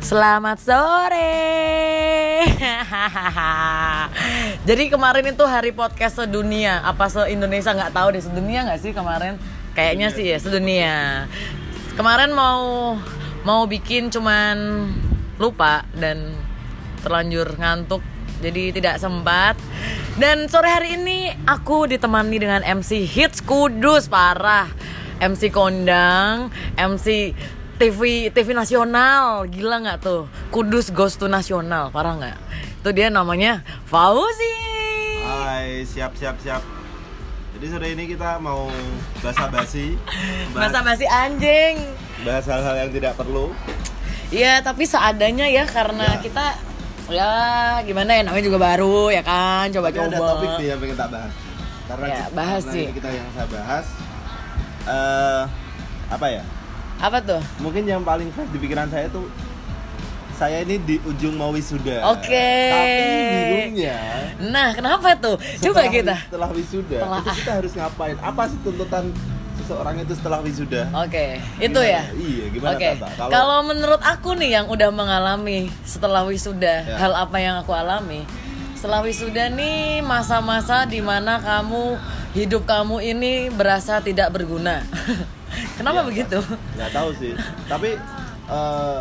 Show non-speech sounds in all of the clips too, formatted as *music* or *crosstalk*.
Selamat sore. *laughs* Jadi kemarin itu hari podcast sedunia. Apa se Indonesia nggak tahu deh sedunia nggak sih kemarin? Kayaknya sih ya sedunia. Kemarin mau mau bikin cuman lupa dan terlanjur ngantuk jadi tidak sempat dan sore hari ini aku ditemani dengan MC Hits Kudus parah MC kondang MC TV TV nasional gila nggak tuh Kudus Ghost to nasional parah nggak itu dia namanya Fauzi Hai, siap siap siap. Jadi sore ini kita mau basa-basi, *laughs* masih anjing bahas hal-hal yang tidak perlu. Iya tapi seadanya ya karena Ya. kita ya gimana ya namanya juga baru ya kan coba-coba ada topik nih yang pengen tak bahas. Karena Ya, kita- bahas karena sih. kita yang saya bahas eh apa ya? Apa tuh Mungkin yang paling fresh di pikiran saya tuh saya ini di ujung mau wisuda. Oke. Tapi bingungnya Nah, kenapa tuh? Coba setelah- kita. setelah wisuda Setelah- itu kita harus ngapain? Apa sih tuntutan seseorang itu setelah wisuda? Oke, itu Gimana? ya. Iya, gimana Oke. Tata? Kalau menurut aku nih yang udah mengalami setelah wisuda, Ya. hal apa yang aku alami? Setelah wisuda nih masa-masa di mana kamu hidup kamu ini berasa tidak berguna. *laughs* Kenapa Iya, begitu? nggak tahu sih tapi eh,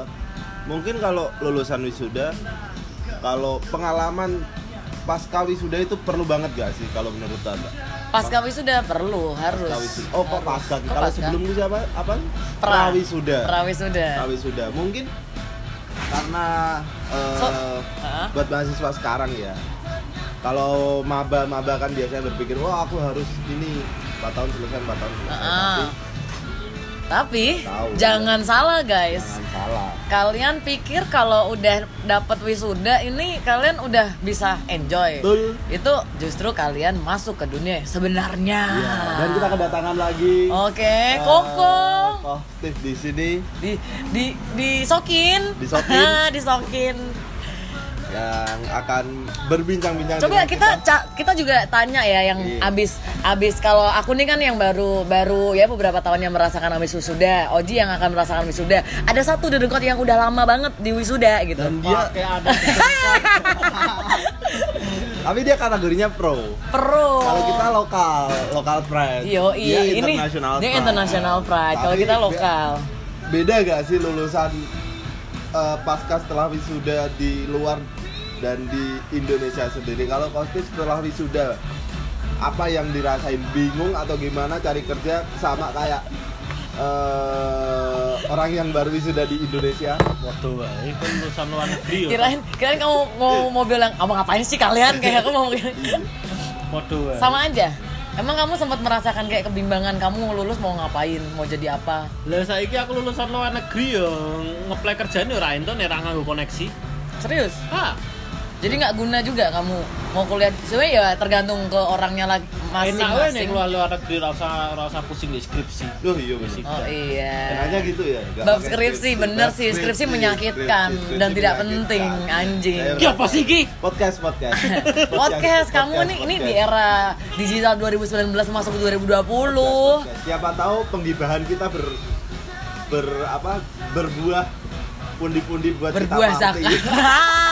mungkin kalau lulusan wisuda kalau pengalaman pasca wisuda itu perlu banget gak sih kalau menurut anda Pasca wisuda perlu, harus. Pasca wisuda. oh kok pasca kalau sebelum itu apa apa Pra. prawisuda Prawisuda. prawisuda mungkin karena eh, So- Hah? buat mahasiswa sekarang ya kalau maba-maba kan biasanya berpikir wah aku harus ini 4 tahun selesai 4 tahun selesai Ah. Tapi Tahu. jangan salah tapi guys. jangan salah Kalian pikir kalau udah dapat wisuda ini kalian udah bisa enjoy. Betul. Itu justru kalian masuk ke dunia sebenarnya. Ya, dan kita kedatangan lagi Oke, eh, Koko Steve di sini di di disokin. Disokin. *laughs* disokin. Yang akan berbincang-bincang. Coba kita ca- kita juga tanya ya yang Iya. abis abis kalau aku nih kan yang baru baru ya beberapa tahun yang merasakan abis wisuda, Oji yang akan merasakan wisuda. Ada satu dedengkot yang udah lama banget di wisuda gitu. dan dia kayak ada *laughs* tapi dia kategorinya pro. Pro. Kalau kita lokal, lokal pride. Yo, Dia ini international dia pride. international pride. Kalau kita lokal. Beda gak sih lulusan eh, pasca setelah wisuda di luar dan di Indonesia sendiri? Kalau Kosti setelah wisuda apa yang dirasain bingung atau gimana cari kerja sama kayak eh, orang yang baru wisuda di Indonesia? waduh wae itu lulusan luar negeri ya Kirain kirain kamu mau mau bilang kamu ngapain sih kalian kayak aku mau waduh wae sama aja. Emang kamu sempat merasakan kayak kebimbangan kamu lulus mau ngapain, mau jadi apa? lah saiki aku lulusan luar negeri ya ngeplay kerjane ora ento nek ra nganggo koneksi Serius? ah Jadi nggak guna juga kamu mau kuliah. Sebenarnya ya tergantung ke orangnya lagi enak masing-masing. keluar luar negeri ra usah ra usah pusing di skripsi Duh iya. Oh iya. Kenanya gitu ya? nggak Bab skripsi bener sih, skripsi menyakitkan skripsi, dan tidak penting anjing. Ki apa sih ki Podcast, podcast. *laughs* Podcast kamu nih ini di era digital 2019 masuk ke 2020. Podcast. Siapa tahu penggibahan kita ber ber apa berbuah pundi-pundi buat Berbuah kita mati. zakat. *laughs*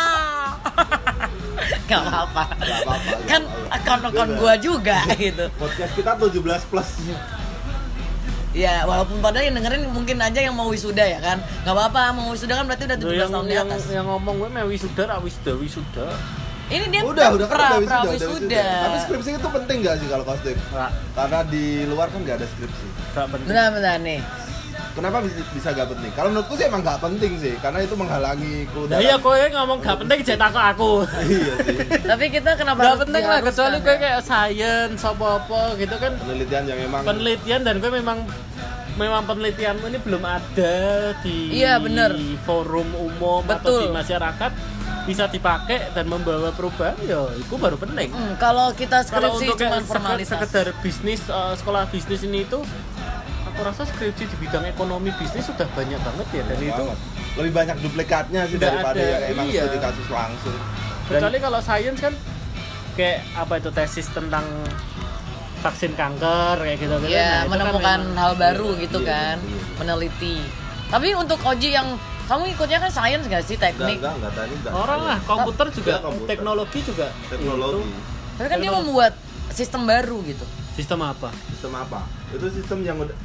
*laughs* Gak apa-apa. Nggak apa-apa, Kan akun-akun gua juga *laughs* gitu. Podcast kita 17 plus. Ya, walaupun padahal yang dengerin mungkin aja yang mau wisuda ya kan. Gak apa-apa, mau wisuda kan berarti udah 17 Loh, yang, tahun di yang, atas. yang ngomong gue meh wisuda ra wisuda wisuda Ini dia udah, udah kan pra, udah pra wisuda, udah wisuda. Tapi skripsi itu penting gak sih kalau kostum? Karena di luar kan gak ada skripsi. ra penting Benar benar nih. Kenapa bisa, bisa gak penting? Kalau menurutku sih emang gak penting sih, karena itu menghalangi ku. Nah iya kowe ngomong gak penting jadi takut aku iya sih. Tapi kita kenapa Gak penting lah kecuali ya? kowe kayak science apa-apa gitu kan Penelitian yang emang penelitian dan gue memang memang penelitianmu ini belum ada di Iya, bener. forum umum atau Betul. di masyarakat bisa dipakai dan membawa perubahan ya itu baru penting Hmm, kalau kita kalau skripsi untuk cuma formalitas. sekedar bisnis eh, sekolah bisnis ini itu aku rasa skripsi di bidang ekonomi bisnis sudah banyak banget ya dan itu banget. lebih banyak duplikatnya sih daripada ada, yang emang iya. studi kasus langsung. Dan kecuali kalau science kan kayak apa itu tesis tentang vaksin kanker kayak gitu gitu Iya, itu kan menemukan memang- hal baru gitu iya, kan, iya. meneliti. Tapi untuk Oji yang Kamu ikutnya kan science gak sih enggak teknik? enggak enggak tadi enggak Orang lah, komputer juga, Ya, komputer. teknologi juga. teknologi itu. Tapi kan dia membuat sistem baru gitu. Sistem apa? sistem apa itu sistem yang udah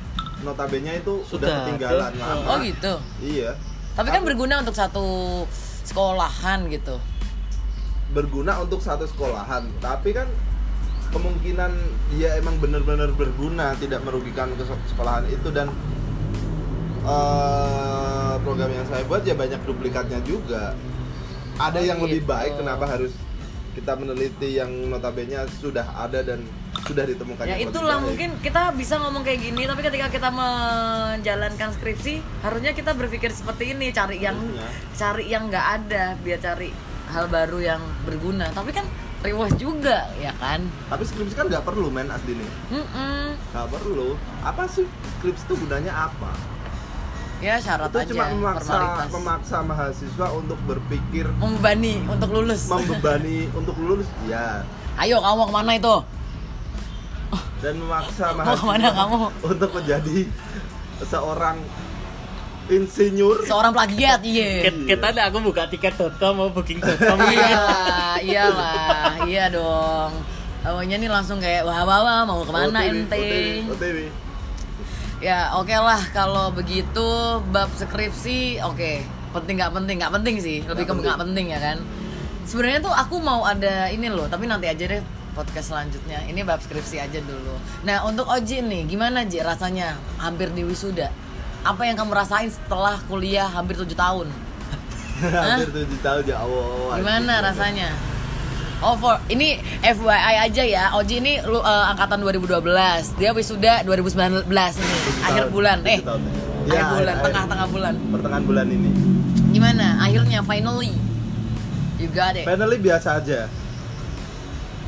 notabene itu sudah Sudah ketinggalan lama Oh gitu. iya Tapi kan berguna untuk satu sekolahan gitu. berguna untuk satu sekolahan tapi kan kemungkinan dia emang benar-benar berguna tidak merugikan ke se- sekolahan itu dan eh, program yang saya buat ya banyak duplikatnya juga ada Oh, yang lebih gitu. baik kenapa harus kita meneliti yang notabene sudah ada dan sudah ditemukan Ya itulah baik. mungkin kita bisa ngomong kayak gini, tapi ketika kita menjalankan skripsi, harusnya kita berpikir seperti ini, cari yang Harusnya. cari yang nggak ada, biar cari hal baru yang berguna. Tapi kan reward juga, ya kan? tapi skripsi kan nggak perlu men asli nih Mm-mm. nggak perlu apa sih skripsi itu gunanya apa Ya syarat itu aja, cuma memaksa formalitas. memaksa mahasiswa untuk berpikir Membebani untuk lulus. membebani untuk lulus ya Ayo kamu mau ke mana itu? dan memaksa Mau mahasiswa ke mana kamu? untuk menjadi seorang insinyur Seorang plagiat, iya. Kita ada aku buka tiket.com mau booking.com Iyalah, iyalah, iya dong. Awalnya nih langsung kayak wah wah wah mau ke mana OTW, ente? OTW, OTW. Ya oke lah kalau begitu bab skripsi oke penting nggak penting nggak penting sih lebih ke Nggak nggak penting ya kan. Sebenarnya tuh aku mau ada ini loh tapi nanti aja deh podcast selanjutnya. Ini bab skripsi aja dulu. Nah untuk Oji nih gimana Ji rasanya hampir di wisuda? Apa yang kamu rasain setelah kuliah hampir tujuh tahun? *laughs* hampir tujuh tahun ya Allah Gimana rasanya? Oh, for ini FYI aja ya. Oji ini lu, eh, angkatan 2012. Dia wisuda 2019 nih, akhir bulan. Eh, tahun. akhir Ya, bulan, tengah-tengah bulan. pertengahan bulan ini Gimana? Akhirnya finally you got it. finally biasa aja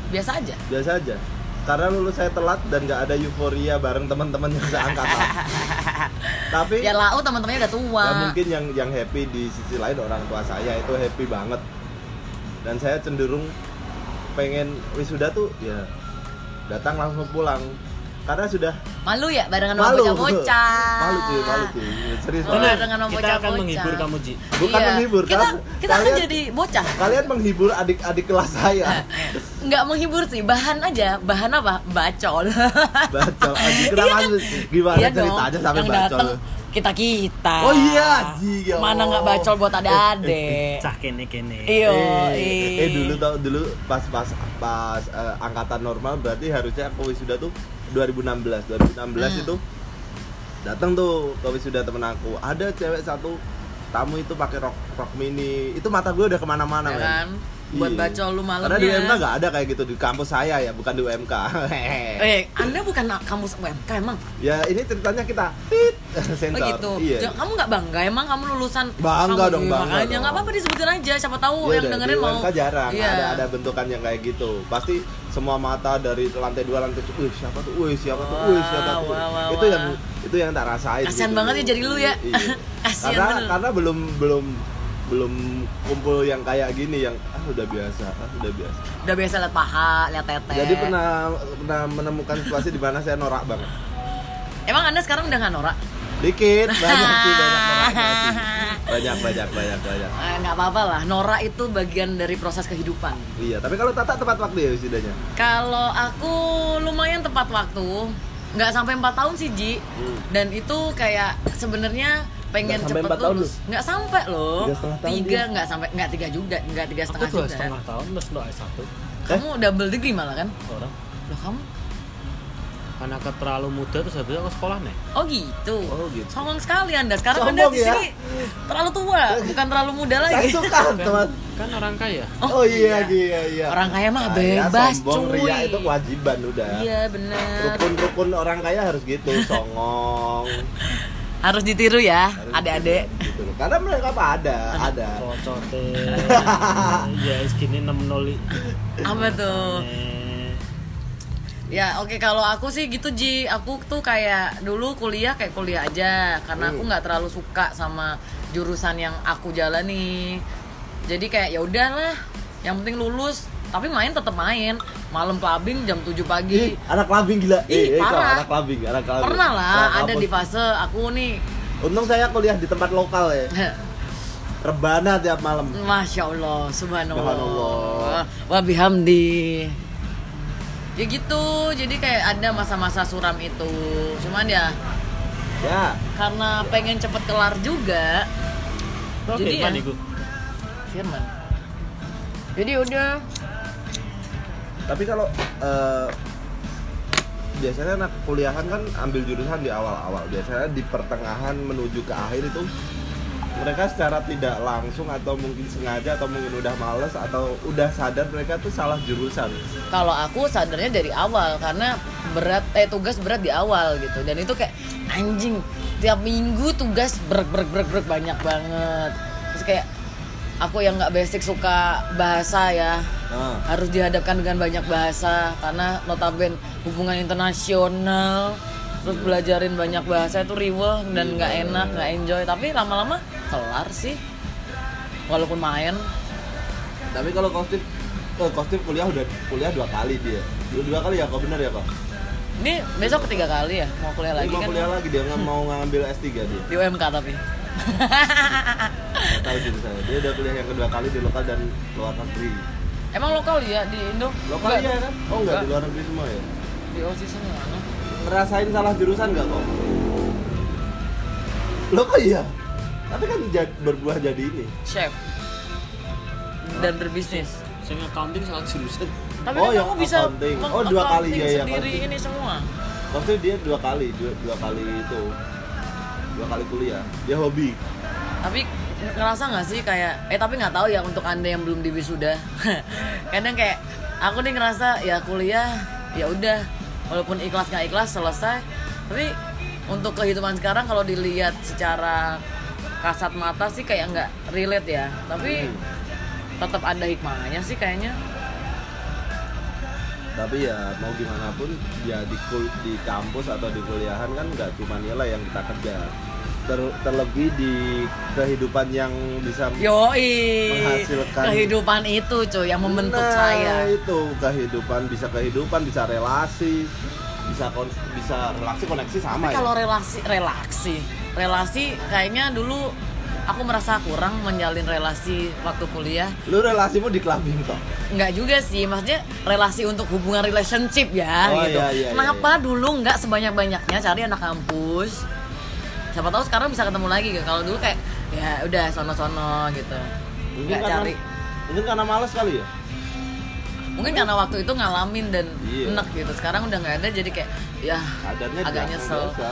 Biasa aja. biasa aja karena lulus saya telat dan nggak ada euforia bareng teman-teman yang seangkatan *laughs* tapi Ya lau teman-temannya udah tua. ya mungkin yang yang happy di sisi lain orang tua saya itu happy banget dan saya cenderung pengen wisuda tuh ya datang langsung pulang karena sudah Malu ya barengan sama malu bocah-bocah. *laughs* malu cuy malu cuy serius Oh, banget. Benar, dengan kita akan menghibur kamu Ji Bukan Iya. menghibur, Kita karena kita kan kalian- jadi bocah. kalian menghibur adik-adik kelas saya *laughs* Nggak menghibur sih, bahan aja. Bahan apa? Bacol. bacol anjing kenapa Iya kan? gimana Iya dong, ceritanya sampai yang bacol datang kita kita. Oh iya, ya Mana nggak bacol buat adik-adik. cah kene kene Iyo, eh, eh dulu tau dulu pas pas pas eh, angkatan normal berarti harusnya aku wisuda tuh 2016 2016 Hmm. itu datang tuh ke wisuda temen aku ada cewek satu tamu itu pakai rok rok mini itu mata gue udah ke mana-mana Ya kan? Buat Iya. bacol lu malamnya. karena di UMK nggak ada kayak gitu di kampus saya ya bukan di UMK *laughs* Eh, Anda bukan kampus UMK emang? ya ini ceritanya kita *laughs* Oh sensor gitu. iya Kamu nggak bangga emang kamu lulusan Bangga kamu, dong, bangga Makanya nggak apa-apa disebutin aja. Siapa tahu Iya yang dengerin di mau. UMK jarang Iya. ada ada bentukan yang kayak gitu pasti semua mata dari lantai dua lantai wih siapa tuh wih siapa tuh wih siapa tuh Wah, wah, itu wah. yang itu yang tak rasain Kasian gitu. banget ya jadi lu ya. Iya. *laughs* Kasian karena bener. karena belum belum belum kumpul yang kayak gini yang ah udah biasa ah udah biasa Udah biasa liat paha, liat tete. jadi pernah pernah menemukan situasi di mana saya norak banget Emang Anda sekarang udah nggak norak? dikit *laughs* banyak sih banyak sih banyak banyak banyak banyak Eh, nggak apa-apa lah. Norak itu bagian dari proses kehidupan. iya tapi kalau tata tepat waktu ya wisudanya Kalau aku lumayan tepat waktu, nggak sampai empat tahun sih Ji. Hmm. Dan itu kayak sebenarnya pengen sampai cepet lulus. Nggak sampai loh. Tiga nggak sampai nggak tiga juga, nggak tiga setengah juga. setengah tahun plus lo S1 Kamu double degree malah kan? orang Loh kamu? karena aku terlalu muda terus habis aku sekolah nih Oh gitu. Oh, gitu. Sombong sekali Anda. Sekarang Sombong Anda di ya? sini terlalu tua, bukan terlalu muda saya lagi. suka *laughs* teman kan orang kaya Oh, iya, iya, iya. Orang kaya mah Kaya, bebas, sombong, cuy. ria itu kewajiban udah. Iya benar. Rukun-rukun orang kaya harus gitu, songong. *laughs* Harus ditiru ya, adik-adik. gitu. Karena mereka apa ada, ada. kocote *laughs* ya segini 6 nol Apa tuh? Ya oke kalau aku sih gitu Ji Aku tuh kayak dulu kuliah kayak kuliah aja Karena aku Hmm. nggak terlalu suka sama jurusan yang aku jalani Jadi kayak ya udahlah Yang penting lulus Tapi main tetap main Malam clubbing jam 7 pagi Ih, anak labing gila. Ih, kau parah. anak labing, anak labing. Pernah lah Anak ada di fase aku nih Untung saya kuliah di tempat lokal ya. rebana tiap malam Masya Allah, subhanallah. Subhanallah. Wa bihamdi. Ya gitu, jadi kayak ada masa-masa suram itu. Cuman ya ya karena pengen cepet kelar juga. Oke, Jadi ya-. Firman. Jadi udah tapi kalau eh, biasanya anak kuliahan kan ambil jurusan di awal-awal. Biasanya di pertengahan menuju ke akhir itu mereka secara tidak langsung atau mungkin sengaja atau mungkin udah males atau udah sadar mereka tuh salah jurusan. Kalau aku sadarnya dari awal karena berat eh tugas berat di awal gitu. Dan itu kayak anjing tiap minggu tugas brek brek brek brek banyak banget. Terus kayak aku yang nggak basic suka bahasa ya nah, harus dihadapkan dengan banyak bahasa karena notaben hubungan internasional terus belajarin banyak bahasa itu riweh dan nggak enak nggak enjoy. Tapi lama-lama kelar sih walaupun main. Tapi kalau kostum oh, kostum kuliah udah kuliah dua kali dia. Dua, dua kali ya kok bener ya kok ini besok ketiga kali ya mau kuliah lagi mau kan? kuliah lagi dia nggak mau ngambil S3 dia. Di UMK tapi. Tahu jurusannya dia udah kuliah yang kedua kali di lokal dan luar negeri emang lokal ya di Indo lokal Enggak iya dong? kan oh enggak di luar negeri semua ya di OSIS semua ngerasain salah jurusan nggak kok? Lo kok iya? Tapi kan jad- berbuah jadi ini. chef dan berbisnis Sing accounting salah jurusan. tapi Oh, kan yang kamu bisa accounting. Oh, dua kali, iya, iya, sendiri accounting. ini semua Maksudnya dia dua kali, dua, dua kali itu, dua kali kuliah. Dia hobi. tapi ngerasa nggak sih kayak eh tapi nggak tahu ya untuk anda yang belum di wisuda *laughs* kadang kayak aku nih ngerasa ya kuliah ya udah. Walaupun ikhlas nggak ikhlas selesai. Tapi untuk kehidupan sekarang kalau dilihat secara kasat mata sih kayak nggak relate ya. Tapi Hmm. tetap ada hikmahnya sih kayaknya. Tapi ya mau gimana pun, ya di kul- di kampus atau di kuliahan kan nggak cuma nilai yang kita kerja. Ter- terlebih di kehidupan yang bisa Yoi, Menghasilkan- kehidupan itu cuy yang membentuk Nah, saya. itu kehidupan bisa kehidupan bisa relasi bisa kon- bisa relasi koneksi sama Tapi ya kalau relasi, relasi, relasi kayaknya dulu aku merasa kurang menjalin relasi waktu kuliah. lu relasimu di clubbing toh Enggak juga sih, maksudnya relasi untuk hubungan relationship ya Oh, gitu. iya, iya, Kenapa dulu nggak sebanyak-banyaknya cari anak kampus? Siapa tahu sekarang bisa ketemu lagi gitu. Kalau dulu kayak ya udah sono-sono gitu. mungkin Nggak cari. mungkin karena males kali ya Mungkin karena waktu itu ngalamin dan Iya. enak gitu. Sekarang udah nggak ada jadi kayak ya adatnya agak nyesel. biasa.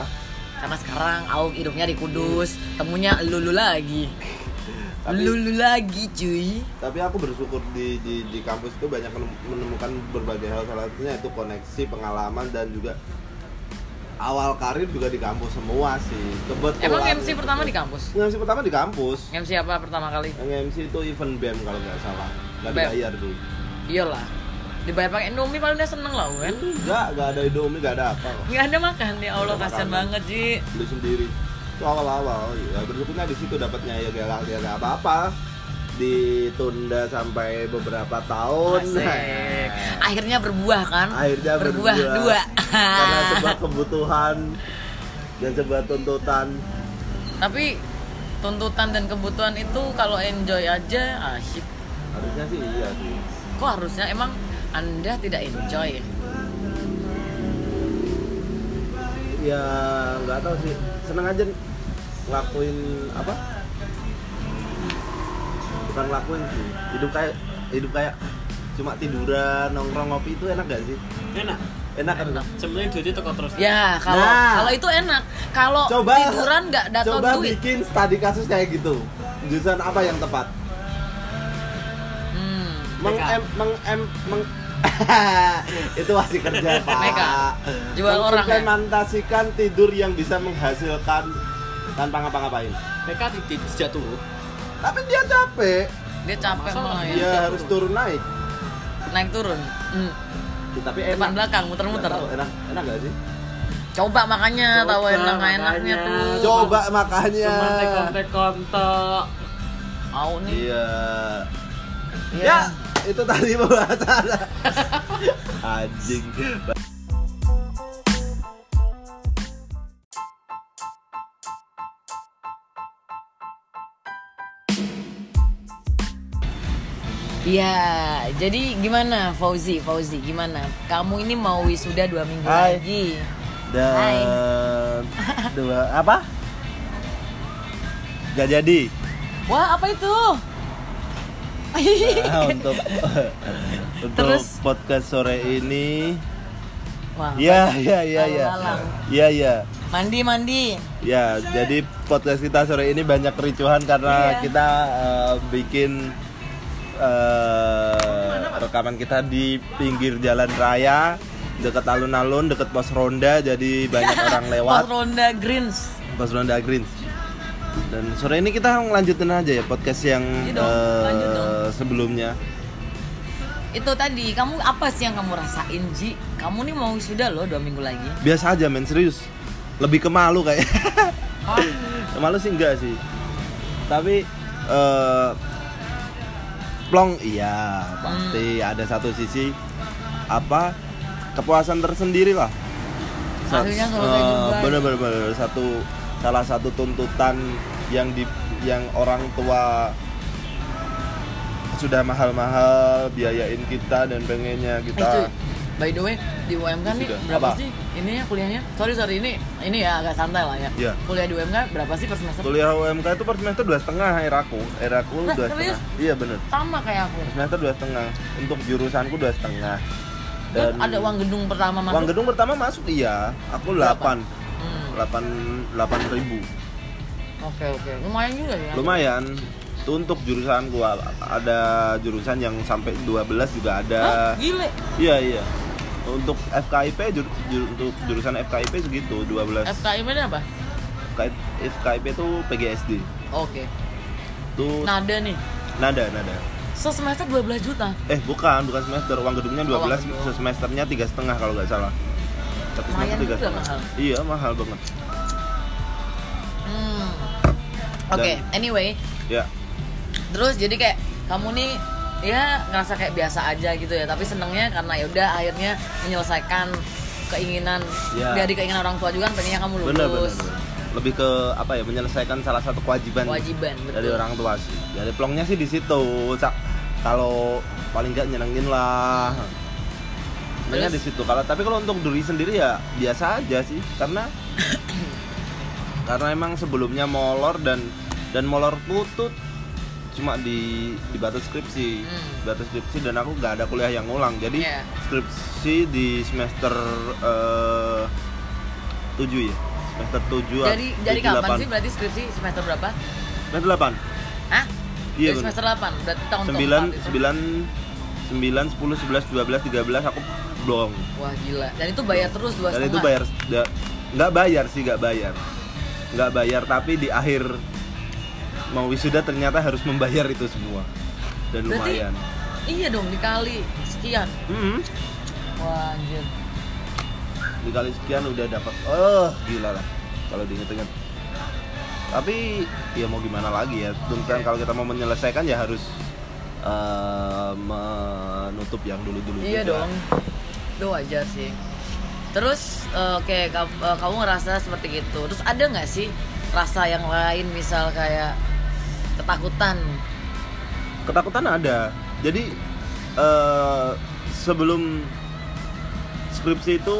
Karena sekarang Auk hidupnya di Kudus, temunya lulu lagi. *laughs* Tapi- Lulu lagi cuy. tapi aku bersyukur di, di di kampus itu banyak menem- menemukan berbagai hal salah satunya itu koneksi pengalaman dan juga awal karir juga di kampus semua sih kebetulan Emang MC pertama di kampus? MC pertama di kampus MC apa pertama kali? yang MC itu event BEM kalau nggak salah nggak dibayar tuh Iyalah. Dibayar pakai Indomie paling udah seneng lah kan. enggak nggak ada Indomie nggak ada apa kok Nggak ada makan ya Allah kasihan banget Ji. beli sendiri itu awal-awal ya bersyukurnya di situ dapatnya ya gak, gak apa-apa ditunda sampai beberapa tahun Asik. Akhirnya berbuah kan? akhirnya berbuah, berbuah. dua. karena *laughs* sebuah kebutuhan dan sebuah tuntutan Tapi tuntutan dan kebutuhan itu kalau enjoy aja asyik. harusnya sih iya sih Kok harusnya emang Anda tidak enjoy? ya nggak tahu sih seneng aja ngelakuin apa bukan ngelakuin sih hidup kayak hidup kayak cuma tiduran nongkrong ngopi itu enak gak sih Enak. enak kan Enak. Sebenarnya duitnya teko terus. Ya, kalau Nah. kalau itu enak. Kalau coba tiduran nggak dapat coba duit. bikin studi kasus kayak gitu jurusan apa yang tepat Hmm. meng em, meng em, meng *laughs* itu masih kerja *laughs* pak Meka. Jual orang, ya? mengimplementasikan tidur yang bisa menghasilkan tanpa ngapa-ngapain PK di sejak turun. Tapi dia capek Dia capek malah dia ya. harus turun naik Naik turun. Hmm. Ya, tapi Depan enak belakang muter-muter. Enak enak gak sih Coba makanya tahu enak enaknya tuh. coba makanya Cuma tekon-tekon tok. Mau nih. iya Iya. ya itu tadi pembahasan *laughs* anjing Iya, jadi gimana Fauzi? Fauzi gimana? Kamu ini mau wisuda dua minggu Hai. lagi. Dan *laughs* dua apa? Gak jadi. Wah, apa itu? Nah, *laughs* untuk *laughs* untuk Terus? podcast sore ini Wah, ya ya ya ya Malam-malam. ya ya mandi mandi. ya jadi podcast kita sore ini banyak kericuhan karena Iya. kita eh, bikin eh, rekaman kita di pinggir jalan raya dekat alun-alun dekat pos ronda jadi banyak *laughs* orang lewat. Pos ronda Greens. pos ronda Greens. Dan sore ini kita lanjutin aja ya podcast yang Iya dong, eh, sebelumnya. Itu tadi, kamu apa sih yang kamu rasain Ji? Kamu nih mau wisuda loh dua minggu lagi. biasa aja men serius. Lebih ke malu kayak. *laughs* Malu sih enggak sih. Tapi eh plong iya pasti Hmm. ada satu sisi apa kepuasan tersendiri lah Akhirnya juga. bener bener bener satu salah satu tuntutan yang di yang orang tua sudah mahal-mahal biayain kita dan pengennya Eh, itu kita by the way di UMK nih berapa Apa? sih ininya kuliahnya? Sorry sorry ini ini ya agak santai lah ya. Iya. Kuliah di UMK berapa sih per semester? Kuliah UMK itu per semester dua setengah eraku, eraku Lah, dua serius? setengah. Iya bener. Sama kayak aku. Per semester dua setengah. Untuk jurusanku dua setengah. Dan ada uang gedung pertama masuk. uang gedung pertama masuk iya. Aku Berapa? delapan, Hmm, delapan, delapan ribu. Oke oke, lumayan juga ya. Lumayan. Itu untuk jurusanku ada jurusan yang sampai 12 juga ada. Hah, gile. Iya iya. Untuk FKIP jur- jur- untuk jurusan FKIP segitu 12. FKIP ini apa? FKIP, FKIP itu PGSD. Oke. Itu Nada nih. nada nada. So semester 12 juta. Eh bukan, bukan semester. Uang gedungnya 12, Oh, gedung. semesternya tiga setengah kalau nggak salah. Satu Lumayan semester tiga setengah. mahal. Iya mahal banget. Hmm. Oke, Dan- anyway, Ya, terus jadi kayak kamu nih ya ngerasa kayak biasa aja gitu ya, tapi senengnya karena ya udah akhirnya menyelesaikan keinginan Ya. dari keinginan orang tua juga kan pengennya kamu lulus. bener bener. bener. Lebih ke apa ya menyelesaikan salah satu kewajiban, Kewajiban, betul. dari orang tua sih. Jadi plongnya sih di situ. Kalau paling nggak nyenengin lah. Sebenarnya di Terus? situ. Kalau tapi kalau untuk diri sendiri ya biasa aja sih, karena *coughs* karena emang sebelumnya molor dan dan molorku tuh cuma di di batas skripsi Hmm. batas skripsi dan aku nggak ada kuliah yang ngulang jadi Iya. skripsi di semester eh, 7 ya semester 7 Dari dari kapan sih berarti skripsi semester berapa? semester 8 Hah? Iya, Dari semester 8, berarti tahun 9 keempat itu. 9 9 10 11 12 13 aku belum Wah gila. Dan itu bayar terus dua dan setengah. itu bayar da- nggak bayar sih nggak bayar nggak bayar tapi di akhir mau wisuda ternyata harus membayar itu semua dan Berarti lumayan iya dong dikali sekian. Hmm, Wah anjir. dikali sekian udah dapat oh gila lah kalau diinget-inget tapi ya mau gimana lagi ya tuntutan kalau kita mau menyelesaikan ya harus eh, menutup yang dulu-dulu Iya juga. dong. Itu wajar sih. Terus eh, oke kamu, eh, kamu ngerasa seperti itu. Terus ada nggak sih rasa yang lain misal kayak ketakutan? ketakutan ada. Jadi eh, sebelum skripsi itu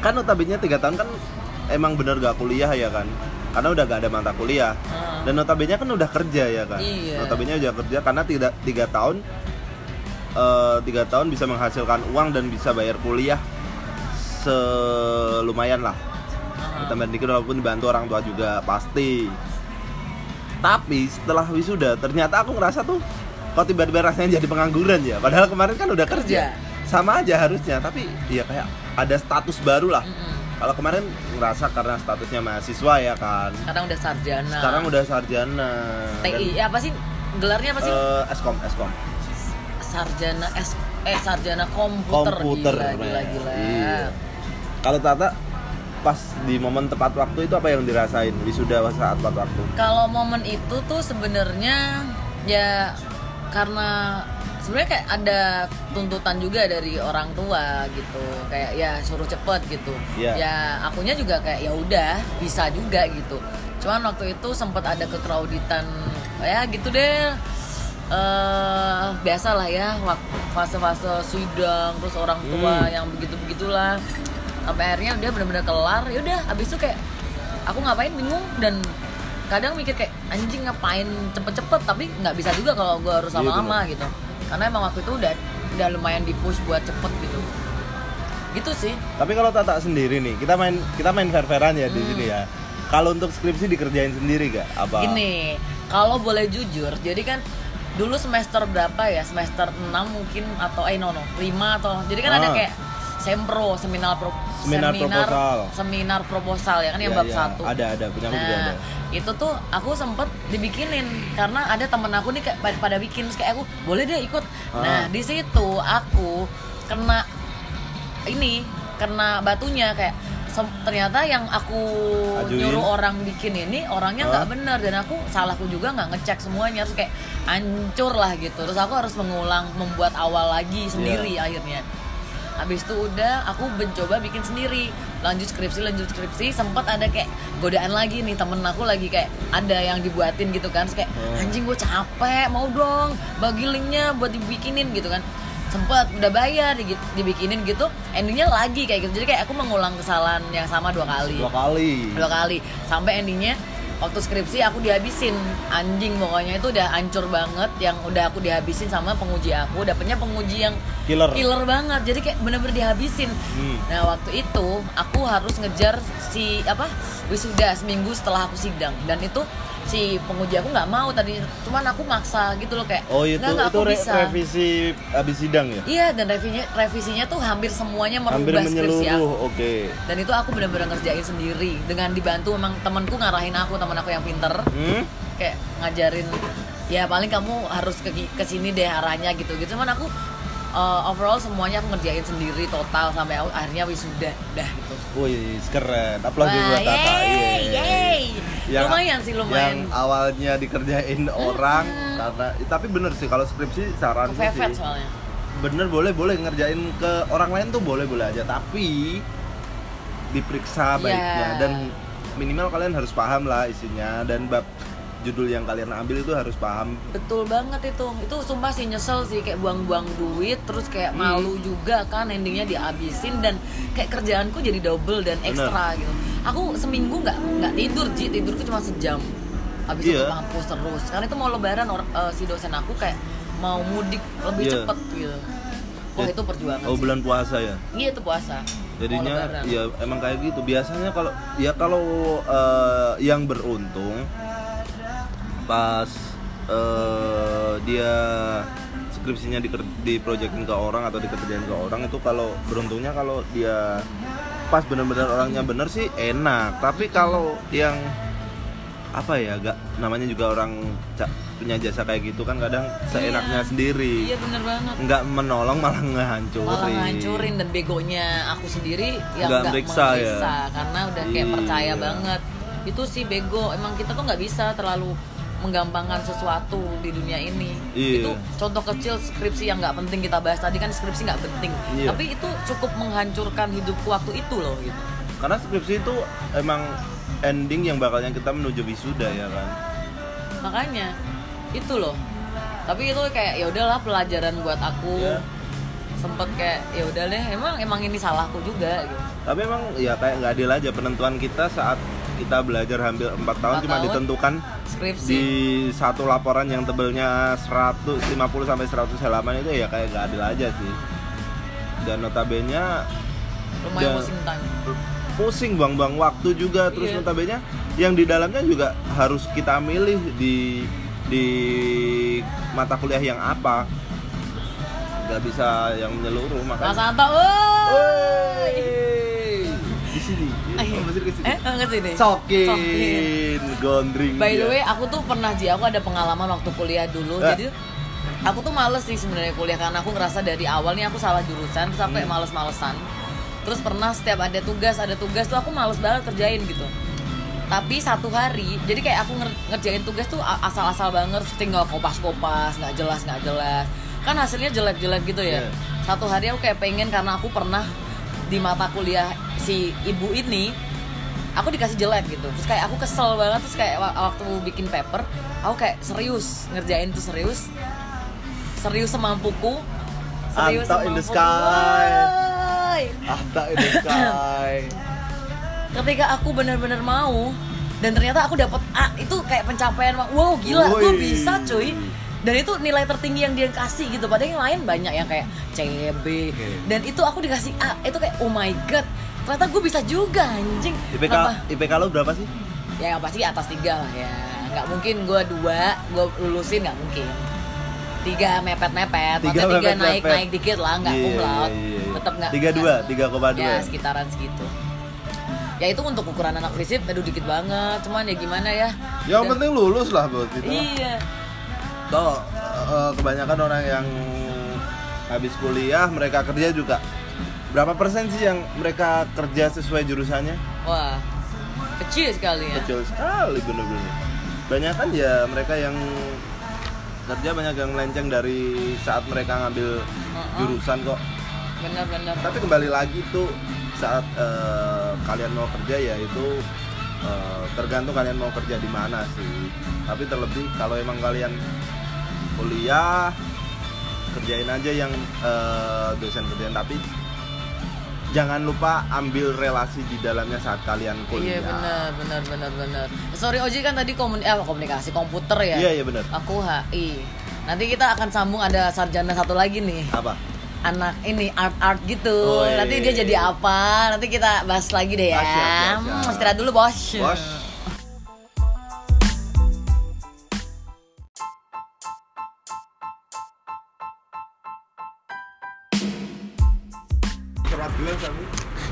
kan notabene tiga tahun kan emang bener gak kuliah ya kan? Karena udah gak ada mata kuliah. Hmm. dan notabene kan udah kerja ya kan? Iya. notabene udah kerja karena tidak tiga tahun eh, tiga tahun bisa menghasilkan uang dan bisa bayar kuliah selumayan lah. Ditambah dikit walaupun dibantu orang tua juga pasti tapi setelah wisuda ternyata aku ngerasa tuh kok tiba-tiba rasanya jadi pengangguran ya padahal kemarin kan udah kerja sama aja harusnya tapi ya kayak ada status baru lah Mm-mm. kalau kemarin ngerasa karena statusnya mahasiswa ya kan Sekarang udah sarjana. sekarang udah sarjana TI. Ya, apa sih gelarnya apa Dan, sih? eh, eskom eskom sarjana S eh sarjana komputer, komputer gila gila gila. Iya. kalau Tata pas di momen tepat waktu itu apa yang dirasain? Wisuda saat tepat waktu? Kalau momen itu tuh sebenarnya ya karena sebenarnya kayak ada tuntutan juga dari orang tua gitu. Kayak ya suruh cepet gitu. Iya. ya akunya juga kayak ya udah bisa juga gitu. Cuman waktu itu sempat ada kekrauditan ya gitu deh. Eh biasa lah ya fase-fase sidang terus orang tua Hmm. yang begitu begitulah sampai akhirnya udah bener-bener kelar ya udah abis itu kayak aku ngapain bingung dan kadang mikir kayak anjing ngapain cepet-cepet tapi nggak bisa juga kalau gue harus Iya, lama-lama gitu karena emang waktu itu udah udah lumayan di push buat cepet gitu gitu sih Tapi kalau Tata sendiri nih, kita main kita main fair-fairan ya di Hmm. sini ya. Kalau untuk skripsi dikerjain sendiri gak? Apa? Gini, kalau boleh jujur, jadi kan dulu semester berapa ya? Semester 6 mungkin atau eh no no, 5 atau jadi kan ada Ah. kayak sempro, seminar pro, Seminar proposal. seminar proposal ya kan yang Ya, bab ya, satu. Ada ada aku juga ada. Nah, itu tuh aku sempet dibikinin karena ada temen aku nih kayak pada, bikin kayak aku boleh deh ikut. Ah. Nah di situ aku kena ini kena batunya kayak ternyata yang aku Ajuin. nyuruh orang bikin ini orangnya nggak Ah. bener dan aku salahku juga nggak ngecek semuanya terus kayak hancur lah gitu terus aku harus mengulang membuat awal lagi sendiri Iya. akhirnya habis itu udah aku mencoba bikin sendiri. Lanjut skripsi lanjut skripsi sempat ada kayak godaan lagi nih temen aku lagi kayak ada yang dibuatin gitu kan. Terus kayak Hmm. anjing gue capek mau dong bagi linknya buat dibikinin gitu kan. Sempet udah bayar di- dibikinin gitu endingnya lagi kayak gitu. Jadi kayak aku mengulang kesalahan yang sama dua kali. Dua kali. dua kali. Sampai endingnya waktu skripsi aku dihabisin. Anjing pokoknya. Itu udah hancur banget. Yang udah aku dihabisin sama penguji aku dapetnya penguji yang Killer. killer banget. Jadi kayak bener-bener dihabisin. Hmm. nah waktu itu aku harus ngejar si apa wisuda seminggu setelah aku sidang. Dan itu si penguji aku nggak mau tadi cuman aku maksa gitu loh kayak Oh itu "Nggak, nggak, itu aku re- bisa." revisi habis sidang ya? iya dan revisinya revisinya tuh hampir semuanya Hampir merubah skripsi aku menyeluruh. Oke. dan itu aku benar-benar ngerjain sendiri dengan dibantu memang temanku ngarahin aku teman aku yang pinter Hmm? kayak ngajarin ya paling kamu harus ke ke sini deh arahnya gitu gitu cuman aku uh, overall semuanya aku ngerjain sendiri total sampai aku akhirnya wisuda dah gitu Wih, keren. Wah, buat Tata. yeay, Yeay. yeay. Yang- lumayan sih lumayan Yang awalnya dikerjain *laughs* orang karena tapi bener sih kalau skripsi saran sih. soalnya Bener boleh boleh ngerjain ke orang lain tuh boleh boleh aja tapi diperiksa Iya. baiknya dan minimal kalian harus paham lah isinya dan bab judul yang kalian ambil itu harus paham. Betul banget itu. Itu sumpah sih nyesel sih kayak buang-buang duit terus kayak Hmm. malu juga kan endingnya dihabisin dan kayak kerjaanku jadi double dan Bener. ekstra gitu. Aku seminggu nggak nggak tidur Ji. Tidurku cuma sejam. Habis itu Iya. mampus terus. Karena itu mau lebaran or- eh, si dosen aku kayak mau mudik lebih Iya. cepet gitu. Wah Ya- itu perjuangan oh sih. bulan puasa ya? Iya itu puasa. Jadinya ya emang kayak gitu. Biasanya kalau ya kalau eh, yang beruntung pas eh, dia skripsinya di diprojectin ke orang atau dikerjain ke orang itu kalau beruntungnya kalau dia pas bener-bener orangnya bener sih enak tapi kalau yang apa ya gak namanya juga orang punya jasa kayak gitu kan kadang seenaknya Iya. sendiri iya bener banget nggak menolong malah ngehancurin malah ngancurin dan begonya aku sendiri yang Nggak nggak meriksa ya? meriksa karena udah kayak percaya Iya. banget itu sih bego emang kita tuh nggak bisa terlalu menggampangkan sesuatu di dunia ini. Iya. itu contoh kecil skripsi yang nggak penting kita bahas. Tadi kan skripsi nggak penting. Iya. tapi itu cukup menghancurkan hidupku waktu itu loh gitu. Karena skripsi itu emang ending yang bakalnya kita menuju wisuda ya kan? Makanya itu loh. Tapi itu kayak ya udahlah pelajaran buat aku. Iya. sempet kayak ya udah deh emang emang ini salahku juga gitu. Tapi emang ya kayak nggak adil aja penentuan kita saat kita belajar hampir 4 tahun Empat cuma tahun. ditentukan skripsi di satu laporan yang tebelnya 150 sampai 100 halaman itu ya kayak nggak adil aja sih dan notabene lumayan pusing tanya pusing buang-buang waktu juga terus Iya. notabene yang di dalamnya juga harus kita milih di di mata kuliah yang apa nggak bisa yang menyeluruh Mas makanya woi. Masih ke sini Eh, sini. sokin gondring By the way, aku tuh pernah Ji, aku ada pengalaman waktu kuliah dulu. Eh. Jadi aku tuh males sih sebenarnya kuliah karena aku ngerasa dari awal nih aku salah jurusan sampai Hmm. males-malesan. Terus pernah setiap ada tugas, ada tugas tuh aku males banget kerjain gitu. Tapi satu hari, jadi kayak aku nger- ngerjain tugas tuh asal-asal banget, tinggal kopas-kopas, nggak jelas nggak jelas. Kan hasilnya jelek-jelek gitu ya. Iya. Satu hari aku kayak pengen karena aku pernah di mata kuliah si ibu ini aku dikasih jelek gitu. Terus kayak aku kesel banget terus kayak wa- waktu bikin paper aku kayak serius ngerjain tuh serius. Serius semampuku. Serius Anto in the semampuku. sky. Woy. In the sky. *laughs* ketika aku benar-benar mau dan ternyata aku dapat A itu kayak pencapaian wow gila gue bisa cuy. Dan itu nilai tertinggi yang dia kasih gitu. Padahal yang lain banyak yang kayak CB dan itu aku dikasih A itu kayak oh my god ternyata gue bisa juga anjing IPK Kenapa? IPK lo berapa sih? ya yang pasti atas tiga lah ya nggak mungkin gue dua gue lulusin nggak mungkin tiga mepet mepet Tiga maksudnya tiga mepet-mepet. naik naik dikit lah nggak Iya, cum laude iya, iya, tetap nggak Tiga dua, tiga koma dua. ya sekitaran segitu ya itu untuk ukuran anak fisip aduh dikit banget cuman ya gimana ya Yang Dan- penting lulus lah buat kita. iya Toh eh, kebanyakan orang yang habis kuliah mereka kerja juga berapa persen sih yang mereka kerja sesuai jurusannya? wah kecil sekali ya Kecil sekali bener-bener. Banyak kan ya mereka yang kerja banyak yang melenceng dari saat mereka ngambil jurusan kok. benar-benar Tapi kembali lagi tuh saat eh, kalian mau kerja ya itu eh, tergantung kalian mau kerja di mana sih. Tapi terlebih kalau emang kalian kuliah kerjain aja yang eh, dosen kerjain tapi jangan lupa ambil relasi di dalamnya saat kalian iya kuliah. benar benar benar benar sorry Oji kan tadi komun eh, komunikasi komputer ya Iya iya benar. aku HI nanti kita akan sambung ada sarjana satu lagi nih Apa? anak ini art art gitu Oh, iya, nanti iya, dia iya. jadi apa nanti kita bahas lagi deh ya Ah. Hmm, istirahat dulu bos Bos.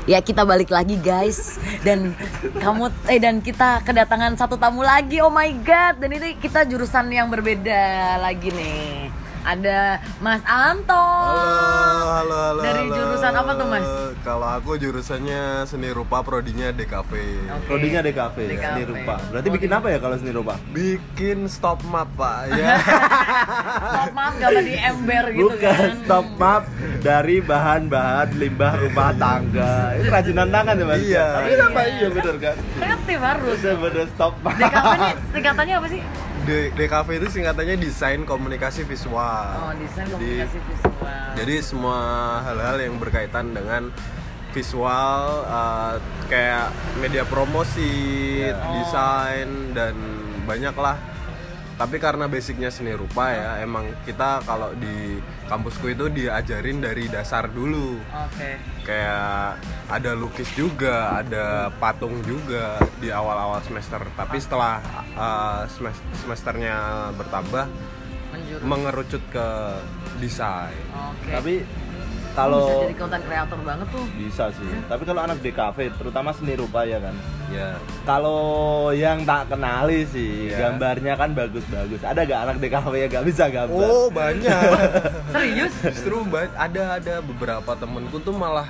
Ya kita balik lagi guys. Dan kamu eh dan kita kedatangan satu tamu lagi. Oh my god. Dan ini kita jurusan yang berbeda lagi nih ada Mas Anto Halo, halo, halo. Dari halo. jurusan apa tuh, Mas? Kalau aku jurusannya seni rupa, prodinya DKV. Oke. Prodinya DKV, ya, DKV. seni rupa. Berarti bikin apa ya kalau seni rupa? Bikin stop map, Pak. Ya. *laughs* Stop maaf gambar di ember gitu Bukan kan stop map dari bahan-bahan limbah rumah tangga. Itu kerajinan tangan ya mas? Iya. Tapi kenapa iya bener kan? kreatif harus Bener-bener stop map. DKV ini singkatannya apa sih? D- DKV itu singkatannya desain komunikasi visual. Oh desain Jadi- komunikasi visual Jadi semua hal-hal yang berkaitan dengan visual uh, kayak media promosi, Ya. desain dan banyak lah. Tapi karena basicnya seni rupa ya, emang kita kalau di kampusku itu diajarin dari dasar dulu. Oke Kayak ada lukis juga, ada patung juga di awal-awal semester. Tapi setelah uh, semes- semesternya bertambah, menjurus mengerucut ke desain. Oke Tapi bisa kalau jadi konten kreator banget tuh bisa sih. Tapi kalau anak DKV, terutama seni rupa ya kan. Ya. Kalau yang tak kenali sih, Ya. gambarnya kan bagus-bagus. Ada gak anak DKV yang gak bisa gambar? Oh banyak. *laughs* serius Justru ada ada beberapa temenku tuh malah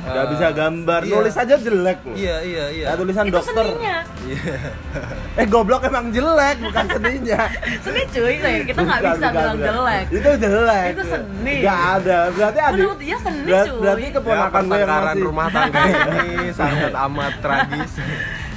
Gak eh, bisa gambar, iya. nulis aja jelek loh. Iya iya iya. Ya, tulisan itu dokter. seninya Iya. *laughs* Eh goblok emang jelek, bukan seninya. *laughs* seni cuy Nih, kita nggak bisa bukan, bilang bukan. jelek Itu jelek. Itu seni. Gak ada. Berarti adik. Menurut dia seni, cuy. Berarti Ya, keponakan gue yang masih. rumah tangga *laughs* ini sangat amat tragis.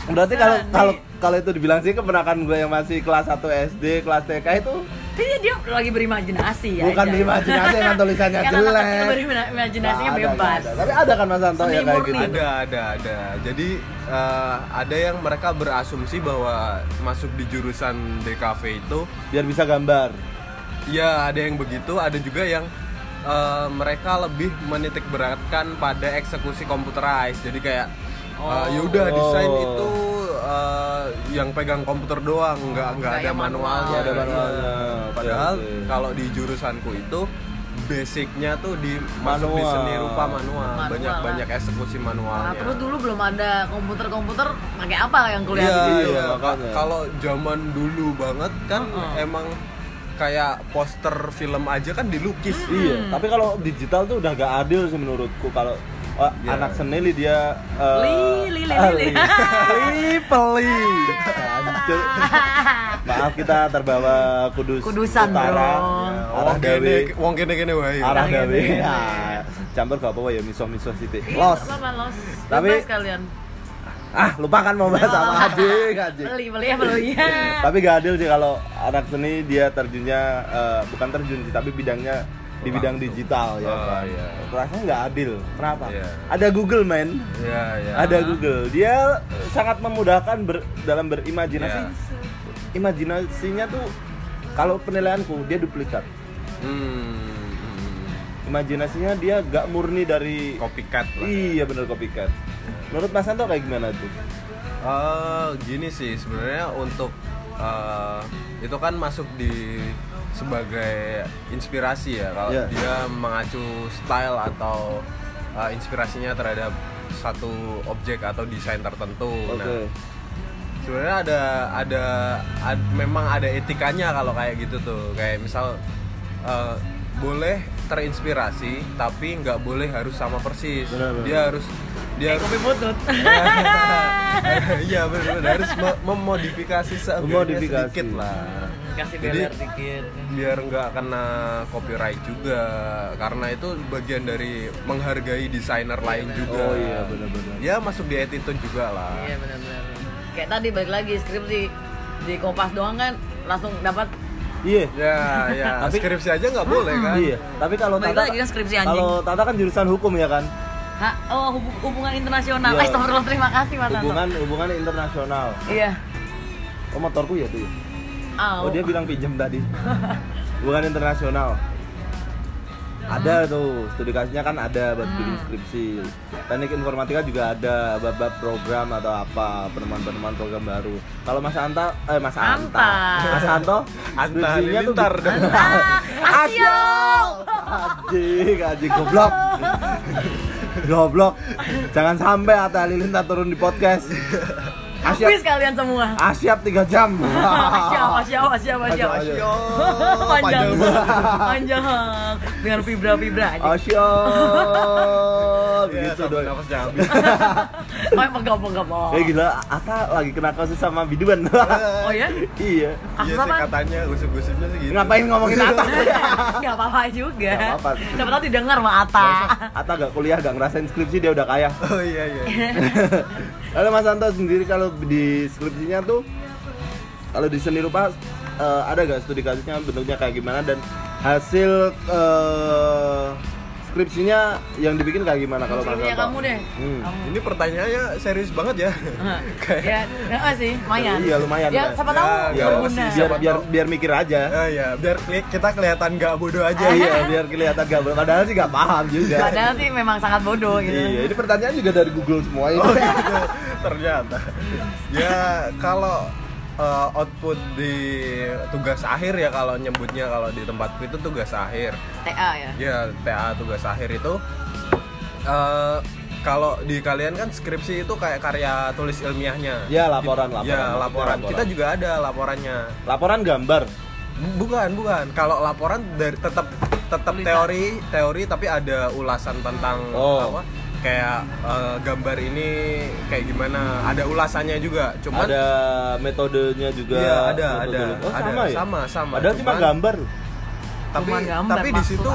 Berarti kalau kalau kalau itu dibilang sih keponakan gue yang masih kelas 1 SD, kelas TK itu Iya dia lagi berimajinasi ya bukan aja. berimajinasi emang tulisannya jelek. berimajinasinya ada, bebas nggak ada. Tapi ada kan Mas Anto Seni ya kayak gitu. Ada ada ada. Jadi eh, ada yang mereka berasumsi bahwa masuk di jurusan DKV itu Biar bisa gambar. Ya ada yang begitu, ada juga yang eh, mereka lebih menitik beratkan pada eksekusi computerized. Jadi kayak eh, ya udah Oh. desain itu eh, yang pegang komputer doang, nggak nggak Nggak ada manual. manualnya. Nggak ada manualnya. Oke, Padahal oke. kalau di jurusanku itu basicnya tuh di masuk di Manual. seni rupa manual, Manual banyak lah. banyak eksekusi Nah, manualnya. terus dulu belum ada komputer-komputer pakai apa yang kuliah Iya, di situ? Iya, iya. Kalau zaman dulu banget kan Heeh. emang kayak poster film aja kan dilukis. Iya, tapi kalau digital tuh udah gak adil sih menurutku kalau oh, Iya. anak seni li dia eh, Li, li, li, ah, li, li. li, peli. *laughs* Maaf kita terbawa kudus Kudusan, utara. bro. Arah Wong gawe. wong kene kene wae. Arah Arah gawe. Ya, campur gak apa-apa ya miso-miso sithik. Iya, Los. Tapi- kalian. ah lupakan mau bahas apa anjing anjing beli beli ya beli ya tapi gak adil sih kalau anak seni dia terjunnya eh, bukan terjun sih tapi bidangnya di bidang digital ya Oh, kan? iya. rasanya nggak adil. Kenapa? Iya. ada Google men. Iya, iya. ada Google. Dia sangat memudahkan ber- dalam berimajinasi. Iya. imajinasinya tuh kalau penilaianku dia duplikat. Hmm, imajinasinya dia gak murni dari copycat lah. iya bener copycat. Menurut Mas Santo kayak gimana tuh? Eh, gini sih sebenarnya untuk eh, itu kan masuk di sebagai inspirasi ya kalau Iya. dia mengacu style atau eh, inspirasinya terhadap satu objek atau desain tertentu. oke Nah, sebenarnya ada ada ad- memang ada etikanya kalau kayak gitu tuh kayak misal eh, boleh terinspirasi tapi nggak boleh harus sama persis Benar, benar. dia harus dia harus kopi butut. *laughs* Iya benar harus me- memodifikasi sedikit lah. Kasih Jadi- dikit. biar nggak kena copyright juga. Karena itu bagian dari menghargai desainer lain juga. Oh iya benar-benar ya masuk di attitude juga lah. Iya benar-benar kayak tadi balik lagi skripsi di kompas doang kan langsung dapat. Iya. Ya ya. Tapi- skripsi aja nggak boleh kan? Iya tapi kalau Tata lagi kan skripsi anjing. kalau Tata kan jurusan hukum ya kan Ha, oh hubung- hubungan internasional. Iya. Eh, Astagfirullah, terima kasih Mas Anto. hubungan hubungan internasional Iya. oh motorku ya tuh? Au. oh dia bilang pinjem tadi *laughs* hubungan internasional ada tuh studi kasusnya kan ada buat bikin skripsi teknik informatika juga ada bab-bab program atau apa penemuan-penemuan program baru kalau Mas Anta eh Mas Anta, Anta. Mas Anto Anta skripsinya tuh dong. Ah, Asyol. Anjing, anjing goblok. *laughs* goblok. Jangan sampai Atta Halilintar turun di podcast. Asyap, Habis kalian semua. asyap 3 jam. Asyap, asyap, asyap, asyap. Asyap. Panjang. banget. *laughs* Panjang. Dengan vibra-vibra aja. Asyap. Ya, *laughs* Gitu sampai dong. nafasnya habis. *laughs* Oh, pegap-pegap. Eh gila, Atta lagi kena kasus sama biduan. Oh ya? iya. Kasus Iya sih apa? katanya gosip-gosipnya sih gitu. Ngapain ngomongin Atta? Gak apa-apa juga. Nggak apa-apa. Siapa tahu didengar sama Ata. Atta gak kuliah, gak ngerasain skripsi, dia udah kaya. Oh iya iya. Lalu Mas Anto sendiri kalau di skripsinya tuh kalau di seni rupa eh, ada gak studi kasusnya bentuknya kayak gimana? Dan hasil eh, skripsinya yang dibikin kayak gimana kalau kamu deh. Hmm. Kamu. Ini pertanyaannya serius banget ya. *laughs* Kayak Ya, enggak sih, lumayan. Iya, lumayan, Ya, Mbak. siapa tahu Ya, Ya, berguna. biar biar biar mikir aja. Oh iya, biar kita kelihatan nggak bodoh aja. iya, biar kelihatan gak padahal sih gak paham juga. Padahal sih memang sangat bodoh gitu. Iya, ini pertanyaan juga dari Google semua ini. Oh gitu, ternyata. Ya kalau uh, output di tugas akhir ya kalau nyebutnya kalau di tempatku itu tugas akhir. TA ya. Ya TA tugas akhir itu eh, kalau di kalian kan skripsi itu kayak karya tulis ilmiahnya. Ya, laporan, Ki- laporan. Ya laporan. laporan. Kita juga ada laporannya. Laporan gambar. Bukan, bukan. Kalau laporan dari tetap tetap teori, teori tapi ada ulasan tentang Oh. apa? Kayak eh, gambar ini kayak gimana? Ada ulasannya juga. Cuman ada metodenya juga. Iya, ada, ada. Oh, Ada, sama ya? sama, sama. Padahal cuma gambar. tapi Cuman gambar, tapi di situ *laughs*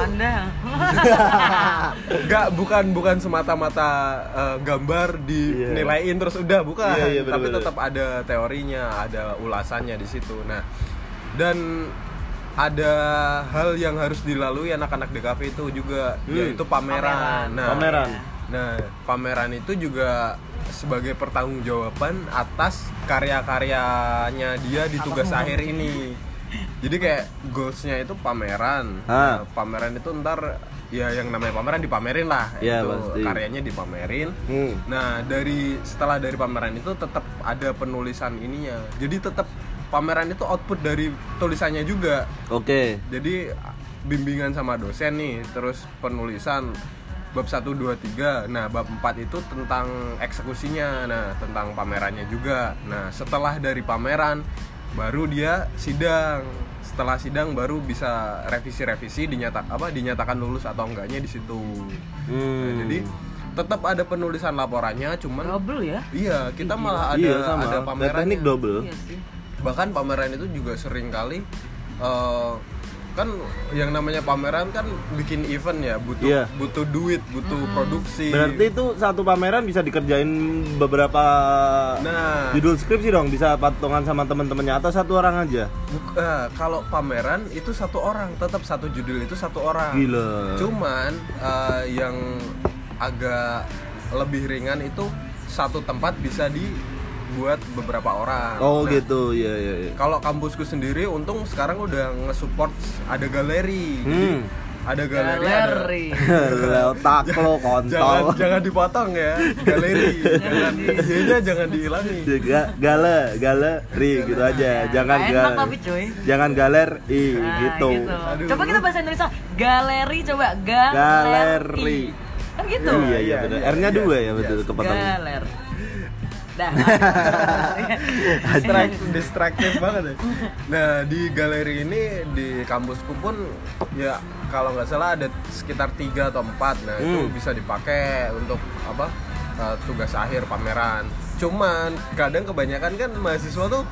nggak bukan bukan semata-mata eh, gambar dinilaiin terus udah bukan. Iya, iya, tapi bener-bener. tetap ada teorinya, ada ulasannya di situ. Nah, dan ada hal yang harus dilalui anak-anak DKV itu juga Hmm. yaitu pameran. Pameran. Nah, Pameran. Nah, pameran itu juga sebagai pertanggungjawaban atas karya-karyanya dia di tugas akhir ini. Jadi kayak goalsnya itu pameran. Ah. Nah, pameran itu ntar ya yang namanya pameran dipamerin lah. Iya, itu pasti. karyanya dipamerin. Hmm. Nah, dari setelah dari pameran itu tetap ada penulisan ininya. Jadi tetap pameran itu output dari tulisannya juga. Oke. Jadi bimbingan sama dosen nih, terus penulisan bab 1 2 3. Nah, bab 4 itu tentang eksekusinya. Nah, tentang pamerannya juga. Nah, setelah dari pameran baru dia sidang. Setelah sidang baru bisa revisi-revisi dinyatak apa dinyatakan lulus atau enggaknya di situ. Nah, Hmm. jadi tetap ada penulisan laporannya cuman Double ya? iya, kita malah ada iya sama. ada Dan pamerannya teknik double. Iya sih. bahkan pameran itu juga sering kali eh, kan yang namanya pameran kan bikin event ya butuh Iya. butuh duit butuh produksi Berarti itu satu pameran bisa dikerjain beberapa nah judul skripsi dong, bisa patungan sama temen-temennya atau satu orang aja? buk- eh, kalau pameran itu satu orang tetap satu judul itu satu orang Gila. cuman eh, yang agak lebih ringan itu satu tempat bisa dibuat beberapa orang Oh Nah, gitu, iya iya. iya. kalau kampusku sendiri untung sekarang udah nge-support ada galeri Jadi, Hmm. ada galeri, ada- galeri *laughs* Lo otak lo jangan kontol. jangan dipotong ya galeri *laughs* jangan iya jangan dihilangi Ga, gale, galeri gitu aja. Jangan enak gal- tapi cuy Jangan galeri Nah, gitu. Aduh. Coba kita bahasa Indonesia. Galeri coba. Galeri. Galeri. Kan gitu. Iya iya benar. R-nya dua ya betul kepotong. Galer. Dah. *laughs* Distract, distraktif banget ya. Nah di galeri ini di kampusku pun ya kalau nggak salah ada sekitar tiga atau empat. Nah itu Hmm. bisa dipakai untuk apa uh, tugas akhir pameran. Cuman kadang kebanyakan kan mahasiswa tuh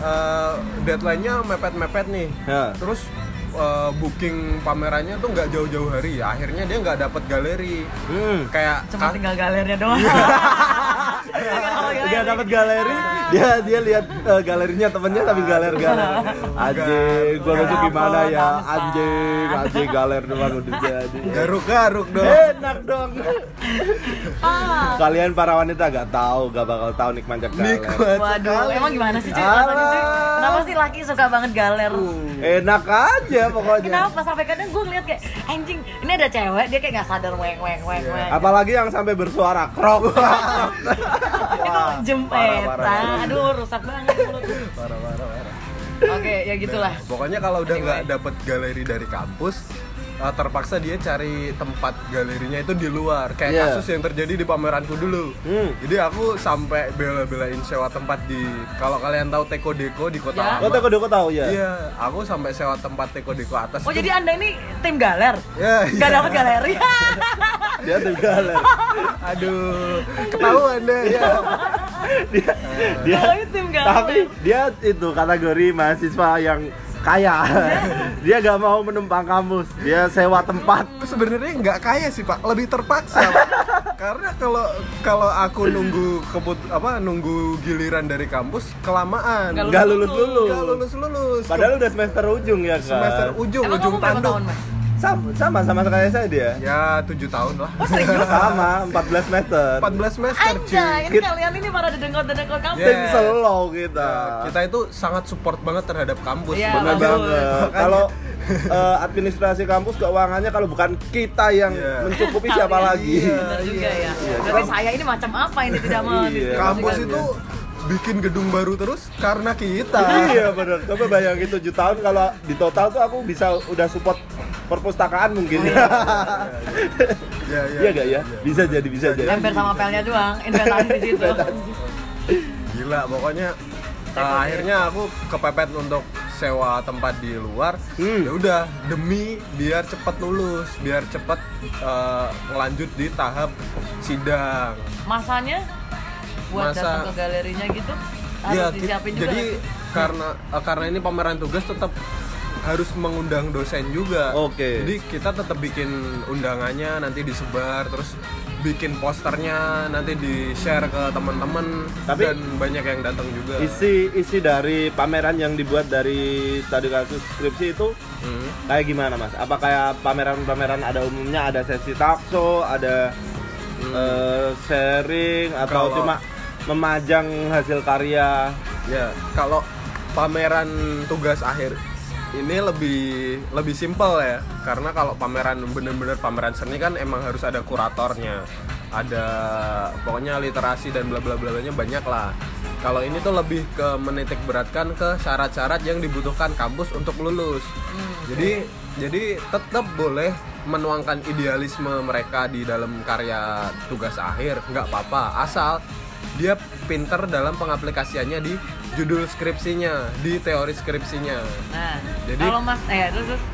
uh, deadline-nya mepet-mepet nih. Ya. Terus uh, booking pamerannya tuh nggak jauh-jauh hari. Akhirnya dia nggak dapet galeri. Hmm. Kayak Cuma ka- tinggal galernya doang. *laughs* Dia dapat galeri, dia dia lihat eh, galerinya temennya tapi galer galer. Anjing, gua masuk gimana ya? Anjing, anjing galer doang udah jadi. garuk-garuk dong. Enak dong. Ah. Kalian para wanita gak tahu, gak bakal tahu nikmat galer. Nikmat Waduh, sekali. emang gimana sih cuy. Kenapa sih laki suka banget galer? Enak aja pokoknya. Kenapa sampai kadang gue ngeliat kayak anjing ini ada cewek dia kayak nggak sadar weng weng weng weng. Apalagi yang sampai bersuara krok. Itu jempetan. Aduh rusak banget mulut. Parah, parah, parah. Oke ya gitulah. Pokoknya kalau udah nggak Anyway. dapet galeri dari kampus, uh, terpaksa dia cari tempat galerinya itu di luar. Kayak Iya. kasus yang terjadi di pameranku dulu. Hmm. Jadi aku sampai bela-belain sewa tempat di kalau kalian tahu Teko Deko di Kota. Lo Lama. tau kok tahu ya? Iya, aku sampai sewa tempat Teko Deko atas. Oh itu- jadi anda ini tim galer? Ya, Gak iya. dapet galeri? *laughs* Dia tuh galer. Aduh, ketahuan deh ya. *laughs* dia dia Oh, tim galer. tapi dia itu kategori mahasiswa yang kaya. *laughs* Dia gak mau menumpang kampus. Dia sewa tempat. Sebenarnya nggak kaya sih pak. Lebih terpaksa Pak. *laughs* karena kalau kalau aku nunggu kebut apa nunggu giliran dari kampus kelamaan. Nggak nggak lulus nggak lulus lulus lulus padahal udah semester ujung ya kan semester ujung Emang ujung tanduk. tahun mas? Sama sama sama kayak saya dia ya tujuh tahun lah Oh serius? *laughs* sama 14 semester 14 semester cuy Anjay, ini Kita- kalian ini para dedengkot-dedengkot kamu Yeah. tim slow kita Ya, kita itu sangat support banget terhadap kampus Iya, bener bagus. banget kalau eh, administrasi kampus keuangannya kalau bukan kita yang Iya. mencukupi siapa lagi Bener juga ya. Iya, Berarti kita- saya ini macam apa ini tidak mau Iya. kampus itu bikin gedung baru terus karena kita. Iya bener. Coba bayangin 7 tahun kalau di total tuh aku bisa udah support perpustakaan mungkin. Ya, iya gak ya? bisa jadi bisa jadi. Ember sama pelnya doang, inventaris di situ. gila pokoknya uh, akhirnya aku kepepet untuk sewa tempat di luar. Hmm. ya udah demi biar cepet lulus biar cepet uh, ngelanjut di tahap sidang. Masanya buat Masa- datang ke galerinya gitu harus ya disiapin juga. jadi karena uh, karena ini pameran tugas tetap harus mengundang dosen juga Oke. jadi kita tetap bikin undangannya nanti disebar terus bikin posternya nanti di share ke teman-teman Tapi- dan banyak yang datang juga isi isi dari pameran yang dibuat dari studi kasus skripsi itu Hmm. kayak gimana mas? Apa kayak pameran-pameran ada umumnya ada sesi talkshow, ada eh, sharing atau Kalau- cuma memajang hasil karya? Ya, kalau pameran tugas akhir ini lebih lebih simpel ya, karena kalau pameran bener-bener pameran seni kan emang harus ada kuratornya, ada pokoknya literasi dan bla bla bla nya banyak lah. Kalau ini tuh lebih ke menitik beratkan ke syarat-syarat yang dibutuhkan kampus untuk lulus. Jadi jadi tetap boleh menuangkan idealisme mereka di dalam karya tugas akhir, nggak apa-apa, asal dia pinter dalam pengaplikasiannya di judul skripsinya, di teori skripsinya. Nah, Jadi- kalau Mas eh terus, terus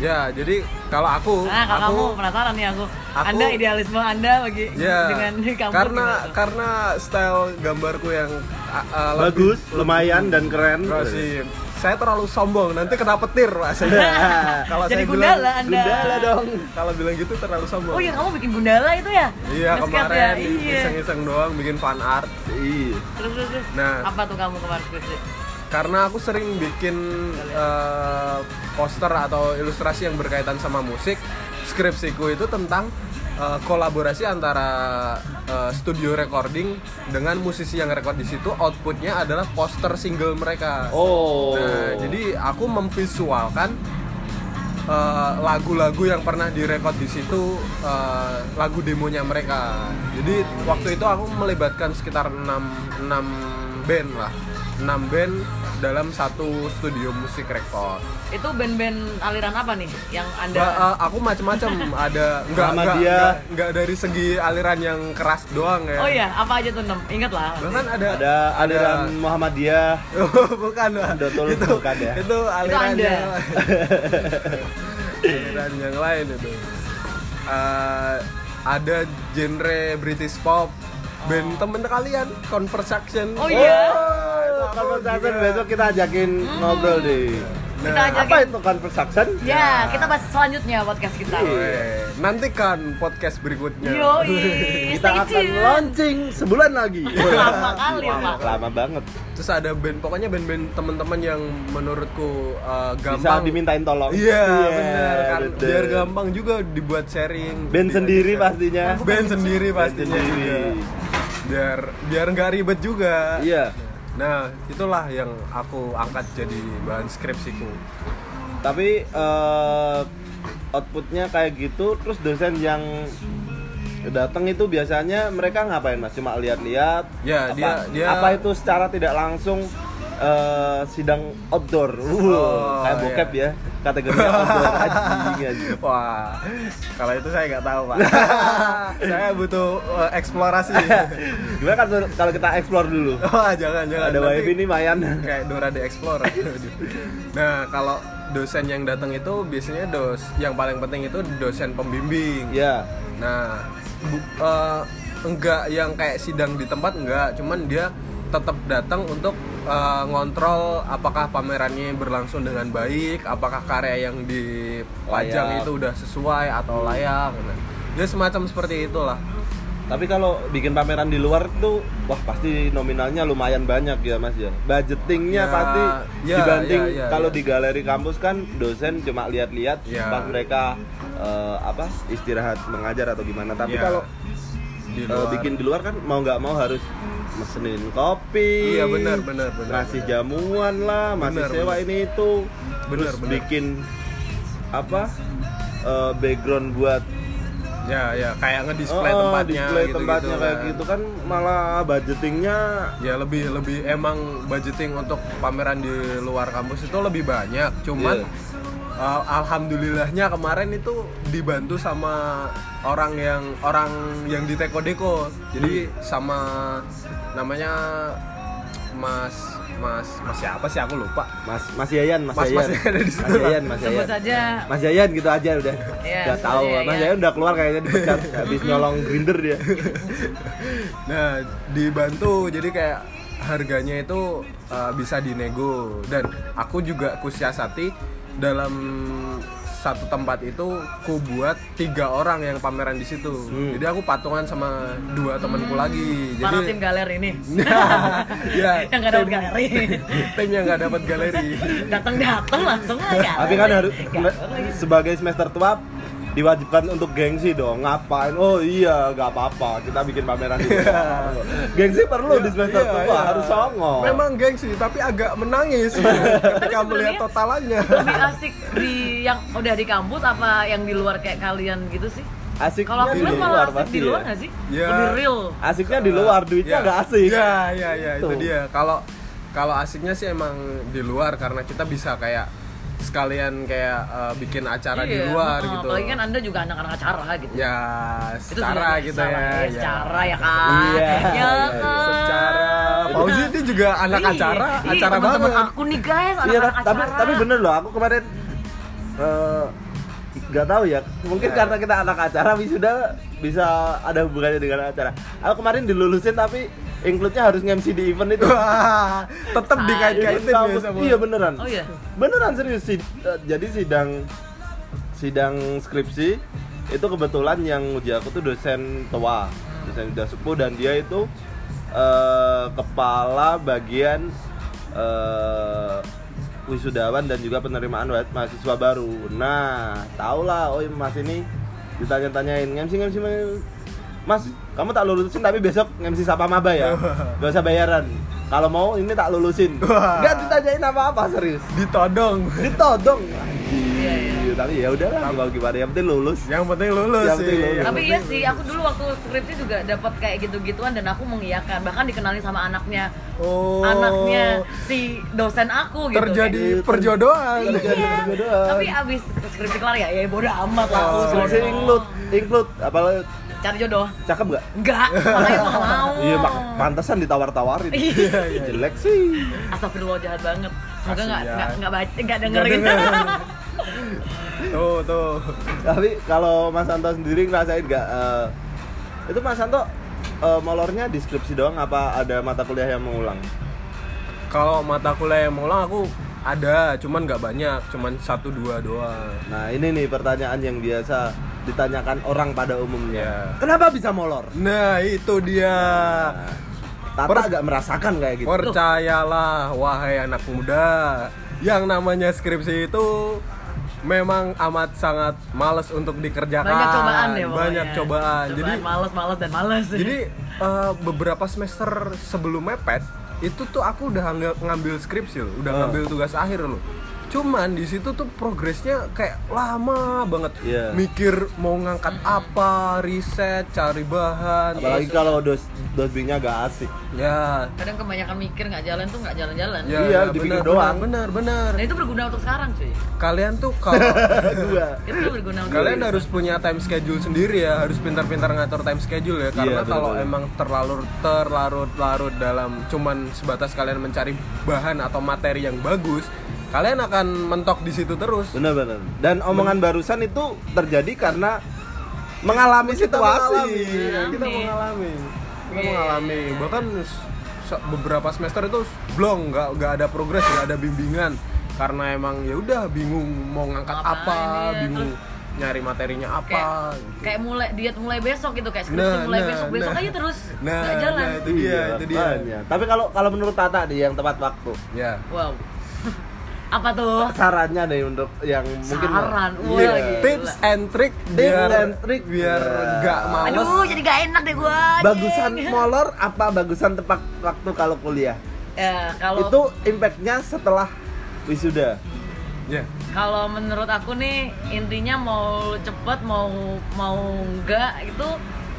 Ya, jadi kalau aku, nah kalau aku kamu penasaran nih aku. aku- Anda idealisme Anda bagi ya dengan di kampus karena gimana? karena style gambarku yang uh, Bagus, lebih- lumayan dan keren. Sih saya terlalu sombong nanti kena petir rasanya *laughs* kalau saya gundala bilang Anda. Gundala dong. kalau bilang gitu terlalu sombong Oh iya kamu bikin gundala itu ya? Iya Basket kemarin ya? Iya. iseng-iseng doang bikin fan art Iya. Terus terus. terus. Nah. apa tuh kamu kemarin karena aku sering bikin eh, poster atau ilustrasi yang berkaitan sama musik skripsiku itu tentang eh, kolaborasi antara eh, studio recording dengan musisi yang record di situ outputnya adalah poster single mereka Oh. Nah, jadi aku memvisualkan eh, lagu-lagu yang pernah direkod di situ eh, lagu demonya mereka. Jadi waktu itu aku melibatkan sekitar 6 6 band lah. 6 band dalam satu studio musik record. Itu band-band aliran apa nih yang anda? Ba- eh, aku macam-macam *laughs* ada enggak Sama enggak, dia. enggak enggak dari segi aliran yang keras doang ya. oh iya, apa aja tuh nem? Ingat lah. Bahkan ada Ada aliran Muhammadiyah. *laughs* bukan lah. Dotul itu bukan ya? itu aliran Anda. yang *laughs* aliran yang lain itu Eh, ada genre British pop band temen kalian Conversation Oh iya. Oh, conversation besok kita ajakin ngobrol deh. Kita Nah, ajakin. Apa itu conversation? Ya, kita bahas selanjutnya podcast kita. Weh, nantikan podcast berikutnya Yo, Kita stay akan tune. launching sebulan lagi. Lama kali ya, Pak. Lama banget. terus ada band pokoknya band-band teman-teman yang menurutku uh, Bisa gampang dimintain tolong. iya benar kan betul. biar gampang juga dibuat sharing Band Di- sendiri di- pastinya. band sendiri pastinya sendiri. Biar biar nggak ribet juga Iya. nah itulah yang aku angkat jadi bahan skripsiku Tapi eh, outputnya kayak gitu, terus dosen yang datang itu biasanya mereka ngapain mas? Cuma lihat-lihat? Ya, apa, dia- dia- apa itu secara tidak langsung eh, sidang outdoor? Uh, Oh, kayak iya. bokep ya, kategorinya outdoor *laughs* anjing anjing. Wah, kalau itu saya nggak tahu pak. *laughs* saya butuh uh, eksplorasi. *laughs* Gimana kan kalau kita explore dulu? Wah, jangan jangan. Ada wifi nih Mayan. Kayak Dora the Explorer. nah, kalau dosen yang datang itu biasanya dos yang paling penting itu dosen pembimbing. Ya, Nah, bu- eh, enggak yang kayak sidang di tempat enggak, cuman dia tetap datang untuk eh, ngontrol apakah pamerannya berlangsung dengan baik, apakah karya yang dipajang Layak. itu udah sesuai atau layak. Nah, dia semacam seperti itulah. tapi kalau bikin pameran di luar tuh, wah pasti nominalnya lumayan banyak ya mas ya. Budgetingnya Ya, pasti ya, dibanding ya, ya, kalau ya. di galeri kampus kan dosen cuma lihat-lihat Ya. pas mereka eh, apa istirahat mengajar atau gimana. Tapi Ya, kalau di eh, bikin di luar kan mau nggak mau harus mesenin kopi, Iya, benar, benar, benar, ngasih jamuan lah, masih Benar, sewa benar. ini itu, Benar, terus bikin apa eh, background buat Ya, ya, kayak ngedisplay Oh, tempatnya display gitu-gitu tempatnya kayak kan. gitu kan malah budgetingnya Ya lebih lebih emang budgeting untuk pameran di luar kampus itu lebih banyak. Cuman Iya. uh, alhamdulillahnya kemarin itu dibantu sama orang yang orang yang di Teko Deko. Jadi sama namanya Mas Mas Mas siapa sih? Aku lupa. Mas Mas Yayan Mas, Mas- Yayan Mas Yayan. Ada di situ Mas. Yayan Mas Yayan. saja. Mas Yayan gitu aja udah. Iya, udah Mas tahu. Yayan. Mas Yayan udah keluar kayaknya dipecat *laughs* habis nyolong grinder dia. *laughs* Nah, dibantu. Jadi kayak harganya itu uh, bisa dinego. Dan aku juga kusiasati dalam satu tempat itu ku buat tiga orang yang pameran di situ. Hmm. Jadi aku patungan sama dua temanku lagi. Jadi para tim galeri ini. *laughs* ya, yang nggak dapat tim- galeri. *laughs* tim yang nggak dapat galeri. Datang-datang langsung aja. tapi kan harus sebagai semester tua diwajibkan untuk gengsi dong ngapain oh iya nggak apa-apa kita bikin pameran di luar *laughs* gengsi perlu di semester Iya, tua iya. harus songong Memang gengsi, tapi agak menangis *laughs* ketika Tapi melihat totalannya. Lebih asik di yang udah di kampus apa yang di luar kayak kalian gitu sih? asik Kalau aku luar malah asik pasti di luar ya. nggak sih? Ya. Lebih real. asiknya di luar duitnya Ya. nggak asik Iya, iya, iya, itu Tuh. dia. Kalau kalau asiknya sih emang di luar karena kita bisa kayak sekalian kayak eh, bikin acara di Iya, luar heeh, gitu. Apalagi kan anda juga anak-anak acara gitu. Ya, Itu secara sudah gitu ya. lah, ya. Secara ya kan. Iya, Ya iya, kan. Secara Fauzi ini juga anak Iya, acara, iya, acara teman-teman banget. aku nih guys, Iya, anak-anak tapi acara. tapi bener loh, aku kemarin eh, nggak tahu ya, mungkin Ya. karena kita anak acara wisuda bisa ada hubungannya dengan acara. Aku kemarin dilulusin tapi include-nya harus nge-MC di event itu. Wah, tetap Ah, dikait-kaitin ya sama. Iya beneran. Oh iya. Beneran serius sih. Eh, Jadi sidang sidang skripsi itu kebetulan yang uji aku tuh dosen tua, dosen udah sepuh dan dia itu eh, kepala bagian eh, wisudawan dan juga penerimaan wa- mahasiswa baru. Nah, tahulah, oh mas ini ditanya-tanyain ngemsi ngemsi Mas, kamu tak lulusin tapi besok ngemsi sapa maba ya. Gak usah bayaran. Kalau mau ini tak lulusin. Gak ditanyain apa-apa serius. Ditodong. Ditodong. Iya, iya. Anjir, Tapi ya udahlah, mau gimana yang penting lulus. Yang penting lulus Yang penting sih. lulus. Tapi iya sih, aku dulu waktu skripsi juga dapat kayak gitu-gituan dan aku mengiyakan. Bahkan dikenalin sama anaknya, Oh. anaknya si dosen aku gitu. Terjadi Kayak- perjodohan. Terjadi Iya. perjodohan. Tapi abis skripsi kelar ya, ya bodo amat lah. Oh, aku Skripsi include, include apalagi Cari jodoh. cakep gak? Enggak, makanya nggak mau. Iya, mak pantesan ditawar-tawarin. Iya. Jelek sih. Astagfirullah jahat banget. Semoga nggak nggak nggak baca nggak dengerin. *laughs* Tuh, tuh. Tapi kalau Mas Santo sendiri ngerasain gak eh, itu Mas Santo eh, molornya di skripsi doang apa ada mata kuliah yang mengulang? Kalau mata kuliah yang mau ulang aku ada, cuman nggak banyak, cuman satu dua doang. Nah, ini nih pertanyaan yang biasa ditanyakan orang pada umumnya. Iya. Kenapa bisa molor? Nah, itu dia. Tata Per- agak merasakan kayak gitu. Percayalah, wahai anak muda, yang namanya skripsi itu memang amat sangat males untuk dikerjakan. Banyak cobaan ya pokoknya. Banyak cobaan. Jadi males, males dan males. jadi eh, beberapa semester sebelum mepet itu tuh aku udah ng- ngambil skripsi loh, udah Oh. ngambil tugas akhir loh. Cuman di situ tuh progresnya kayak lama banget. Iya. Mikir mau ngangkat apa, riset, cari bahan. Apalagi terus- kalau dos dosbingnya gak asik. ya. kadang kebanyakan mikir nggak jalan tuh nggak jalan-jalan. Ya, Iya, ya, dipikir benar, doang. Benar, benar. Dan itu berguna untuk sekarang cuy. Kalian tuh kalau *laughs* Dua. Itu berguna untuk kalian harus punya time schedule sendiri ya, harus pintar-pintar ngatur time schedule ya. Karena Iya, kalau betul. emang terlalu terlarut-larut dalam cuman sebatas kalian mencari bahan atau materi yang bagus, kalian akan mentok di situ terus. Benar-benar. Dan omongan barusan itu terjadi karena mengalami Kita situasi. mengalami, kita Mengalami. mengalami, kita Iya. mengalami. Bahkan beberapa semester itu blong, nggak nggak ada progres, nggak ada bimbingan. Karena emang ya udah bingung mau ngangkat apa, ya, bingung nyari materinya kayak apa. gitu. kayak mulai diet mulai besok gitu kayak skripsi Nah, mulai nah, besok besok nah. aja terus Nah, nggak jalan. nah, itu dia, itu dia. makanya. Tapi kalau kalau menurut Tata nih yang tepat waktu, Ya. Wow. Apa tuh? sarannya nih untuk yang mungkin Saran. Iya. gila. Tips and trick biar and trick. biar Nah. nggak males. Aduh, jadi gak enak deh gua. Bagusan molor apa bagusan tepat waktu kalau kuliah? Ya, kalau Itu impactnya setelah wisuda. Ya. kalau menurut aku nih intinya mau cepet mau mau enggak itu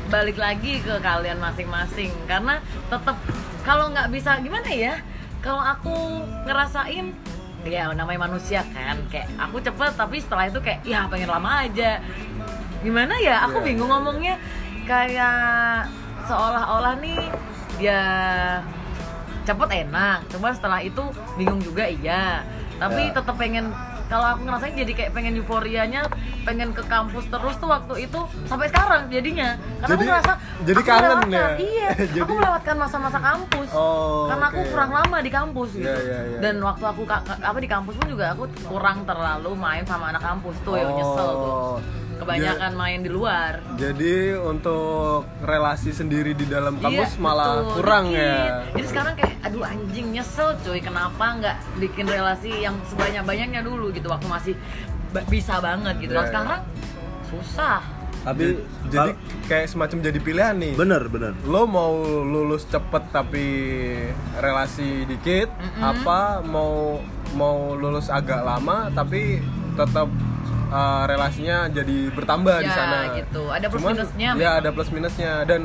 balik lagi ke kalian masing-masing karena tetap kalau nggak bisa gimana ya kalau aku ngerasain ya namanya manusia kan. Kayak aku cepet tapi setelah itu kayak ya pengen lama aja. Gimana ya? Aku Iya. bingung ngomongnya. Kayak seolah-olah nih dia cepet enak cuma setelah itu bingung juga iya. Tapi Ya. tetap pengen kalau aku ngerasain jadi kayak pengen euforianya pengen ke kampus terus tuh waktu itu sampai sekarang jadinya karena aku Jadi- ngerasa jadi aku kangen ya? iya *laughs* aku Jadi- melewatkan masa-masa kampus Oh, karena aku oke. kurang lama di kampus gitu Iya, iya, iya. dan waktu aku apa di kampus pun juga aku kurang terlalu main sama anak kampus tuh yang nyesel tuh Kebanyakan main di luar Jadi untuk relasi sendiri di dalam kampus Iya, malah betul, kurang dikit. ya. Jadi sekarang kayak aduh anjing nyesel cuy kenapa nggak bikin relasi yang sebanyak-banyaknya dulu gitu waktu masih bisa banget gitu. Kalau Iya, iya. sekarang susah. Tapi Jadi kayak semacam jadi pilihan nih. bener bener. Lo mau lulus cepet tapi relasi dikit, apa mau mau lulus agak lama tapi tetap uh, relasinya jadi bertambah di Ya, sana. gitu. Ada plus Cuman, minusnya Ya memang. ada plus minusnya dan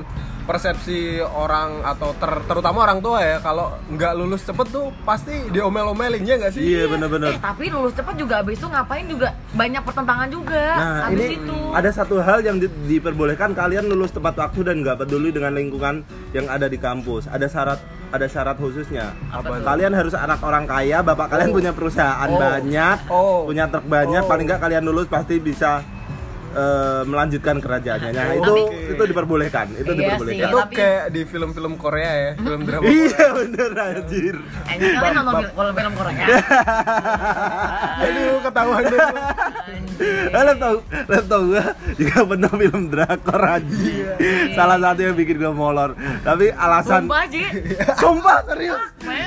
persepsi orang atau ter- terutama orang tua ya kalau nggak lulus cepet tuh pasti diomel-omelin ya nggak sih? Iya bener-bener. Eh tapi lulus cepat juga abis itu ngapain juga banyak pertentangan juga Nah abis ini itu. ada satu hal yang di- diperbolehkan kalian lulus tepat waktu dan nggak peduli dengan lingkungan yang ada di kampus. Ada syarat ada syarat khususnya. Apa? Kalian harus anak orang kaya, bapak kalian punya perusahaan Oh. banyak, Oh. punya truk banyak. Oh. Paling nggak kalian lulus pasti bisa eh, melanjutkan kerajaannya. Nah, itu itu diperbolehkan, itu Iya diperbolehkan. sih. Itu tapi- kayak di film-film Korea ya, film drama Iya bener anjir. Kayaknya kalian nonton film, film Korea. *laughs* Aduh, ketahuan dulu. Eh, lo tau, lo tau gua juga pernah film drakor aja. Salah satu yang bikin gua molor. Tapi alasan Sumpah, Ji. Sumpah serius.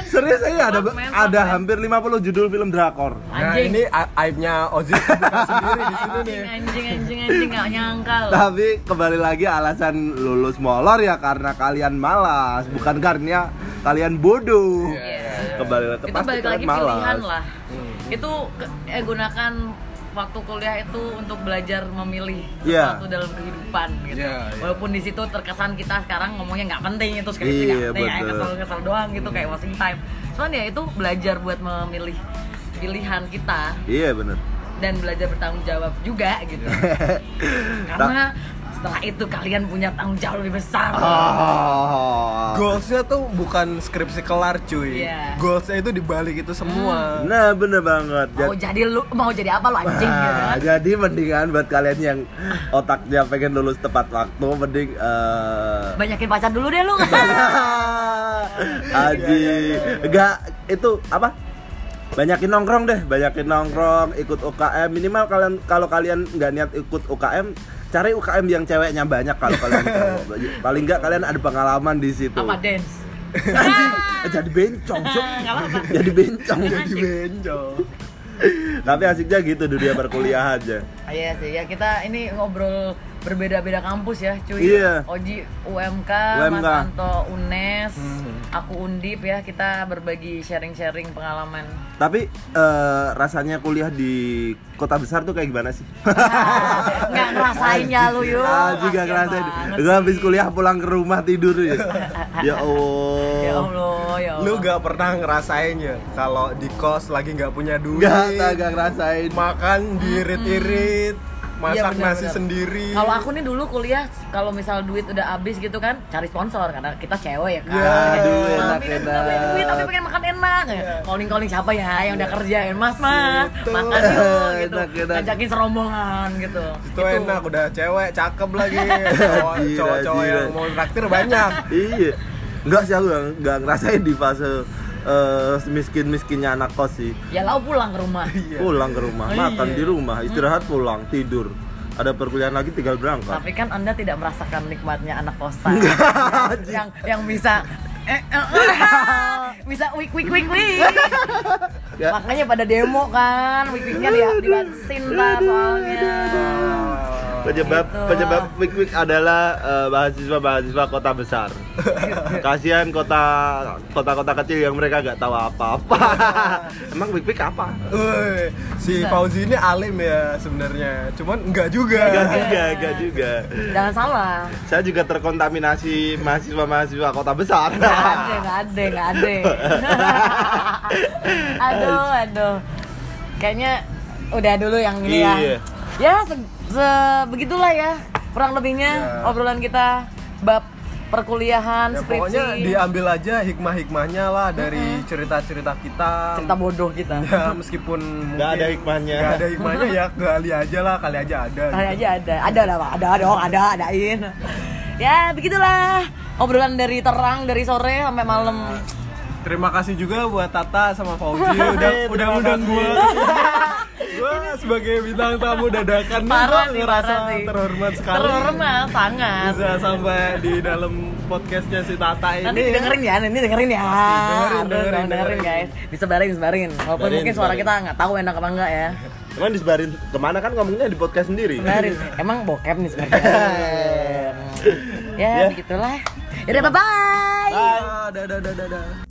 Serius ini ada ada hampir 50 judul film drakor. Nah, ini aibnya Ozzy sendiri di sini nih. Anjing, anjing, anjing, anjing, nggak nyangka loh. Tapi kembali lagi alasan lulus molor ya karena kalian malas, bukan karena kalian bodoh. Yes. Kembali lagi itu pasti balik lagi malas. pilihan lah itu ke- eh, gunakan waktu kuliah itu untuk belajar memilih Iya. sesuatu dalam kehidupan gitu Iya, iya. walaupun di situ terkesan kita sekarang ngomongnya nggak penting itu skripsi Iya, nggak penting kayak betul. kesel kesel doang gitu kayak wasting time cuman ya itu belajar buat memilih pilihan kita Iya bener. Dan belajar bertanggung jawab juga gitu *laughs* karena setelah itu kalian punya tanggung jawab lebih besar Oh. Goalsnya tuh bukan skripsi kelar cuy. Iya. Goalsnya itu dibalik itu semua. Nah bener banget. mau Jad- jadi lu mau jadi apa lu anjing gitu Nah, kan jadi mendingan buat kalian yang otaknya pengen lulus tepat waktu, mending eh, banyakin pacar dulu deh lu *laughs* Aji, *laughs* enggak itu apa? Banyakin nongkrong deh, banyakin nongkrong, ikut UKM minimal kalian kalau kalian nggak niat ikut UKM, cari UKM yang ceweknya banyak kalau kalian. Paling nggak kalian ada pengalaman di situ. apa dance *laughs* jadi bencong. Nggak apa-apa. Jadi bencong. Asik. Benjol. Tapi asiknya gitu dunia perkuliahan aja. Ah, Iya sih, ya kita ini ngobrol berbeda-beda kampus ya, cuy. Iya. Oji UMK, UMK. Mas Anto UNES, Hmm. aku Undip ya. Kita berbagi sharing-sharing pengalaman. Tapi eh, rasanya kuliah di kota besar tuh kayak gimana sih? *laughs* Nggak ngerasain ya lu yuk. Ah, juga ngerasain. Gue habis kuliah pulang ke rumah tidur ya. *laughs* ya Allah. Ya Allah, ya Allah. Lu gak pernah ngerasain ya kalau di kos lagi nggak punya duit. Gak, gak, gak ngerasain. Makan diirit-irit, masak Iya, benar, nasi benar. sendiri. Kalau aku nih dulu kuliah, kalau misal duit udah habis gitu kan, cari sponsor karena kita cewek ya kan. Ya, aduh, Mami, enak, kita enak. punya duit tapi pengen makan enak. Calling calling siapa ya yang udah kerja ya, Mas Mas, Situ. makan yuk *laughs* gitu. Enak, enak. Ngajakin serombongan gitu. itu enak udah cewek cakep lagi *laughs* cowok-cowok yang mau traktir banyak *laughs* iya. Enggak sih aku nggak nggak ngerasain di fase eh, miskin-miskinnya anak kos sih. Ya lau pulang ke rumah. *laughs* Pulang ke rumah, Iya. makan di rumah, istirahat pulang, tidur. Ada perkuliahan lagi tinggal berangkat. Tapi kan Anda tidak merasakan nikmatnya anak kosan. *laughs* yang yang bisa eh, eh, eh, *laughs* bisa wik wik wik wik. Ya. Makanya pada demo kan, wik wiknya dia dibatin ntar soalnya. Penyebab Gitu. penyebab Wik Wik adalah eh, mahasiswa-mahasiswa kota besar. *laughs* Kasihan kota kota-kota kecil yang mereka nggak tahu apa-apa. *laughs* Emang Wik Wik apa? Woi, si Bisa. Fauzi ini alim ya sebenarnya cuman enggak juga Enggak juga, enggak juga. Jangan salah. Saya juga terkontaminasi mahasiswa-mahasiswa kota besar. Nggak ada, nggak ada, nggak ada. *laughs* aduh, aduh. Kayaknya udah dulu yang ini ya. Iya. Ya, se- se- begitulah ya. Kurang lebihnya Ya. obrolan kita bab perkuliahan, ya skripsi. pokoknya diambil aja hikmah-hikmahnya lah dari cerita-cerita kita cerita bodoh kita. ya meskipun Nggak ada hikmahnya. nggak ada hikmahnya ya kali aja lah kali aja ada Kali aja ada, ada ada ada dong, ada adain. Ya begitulah obrolan dari terang dari sore sampai malam. Terima kasih juga buat Tata sama Fauzi *laughs* udah udah undang gue. *laughs* gue sebagai bintang tamu dadakan nih Parah gue ngerasa parah terhormat sekali. Terhormat sangat. Bisa sampai di dalam podcastnya si Tata ini. Nanti dengerin ya, nanti dengerin ya. dengerin, dengerin, dengerin, dengerin. guys. Disebarin, disebarin. Walaupun mungkin suara kita nggak tahu enak apa enggak ya. Cuman disebarin ke mana kan ngomongnya di podcast sendiri. Sebarin. Emang bokep nih sebenarnya. *laughs* ya, Ya. begitulah. Yaudah, bye-bye. Bye. Ah, dadah dadah dadah.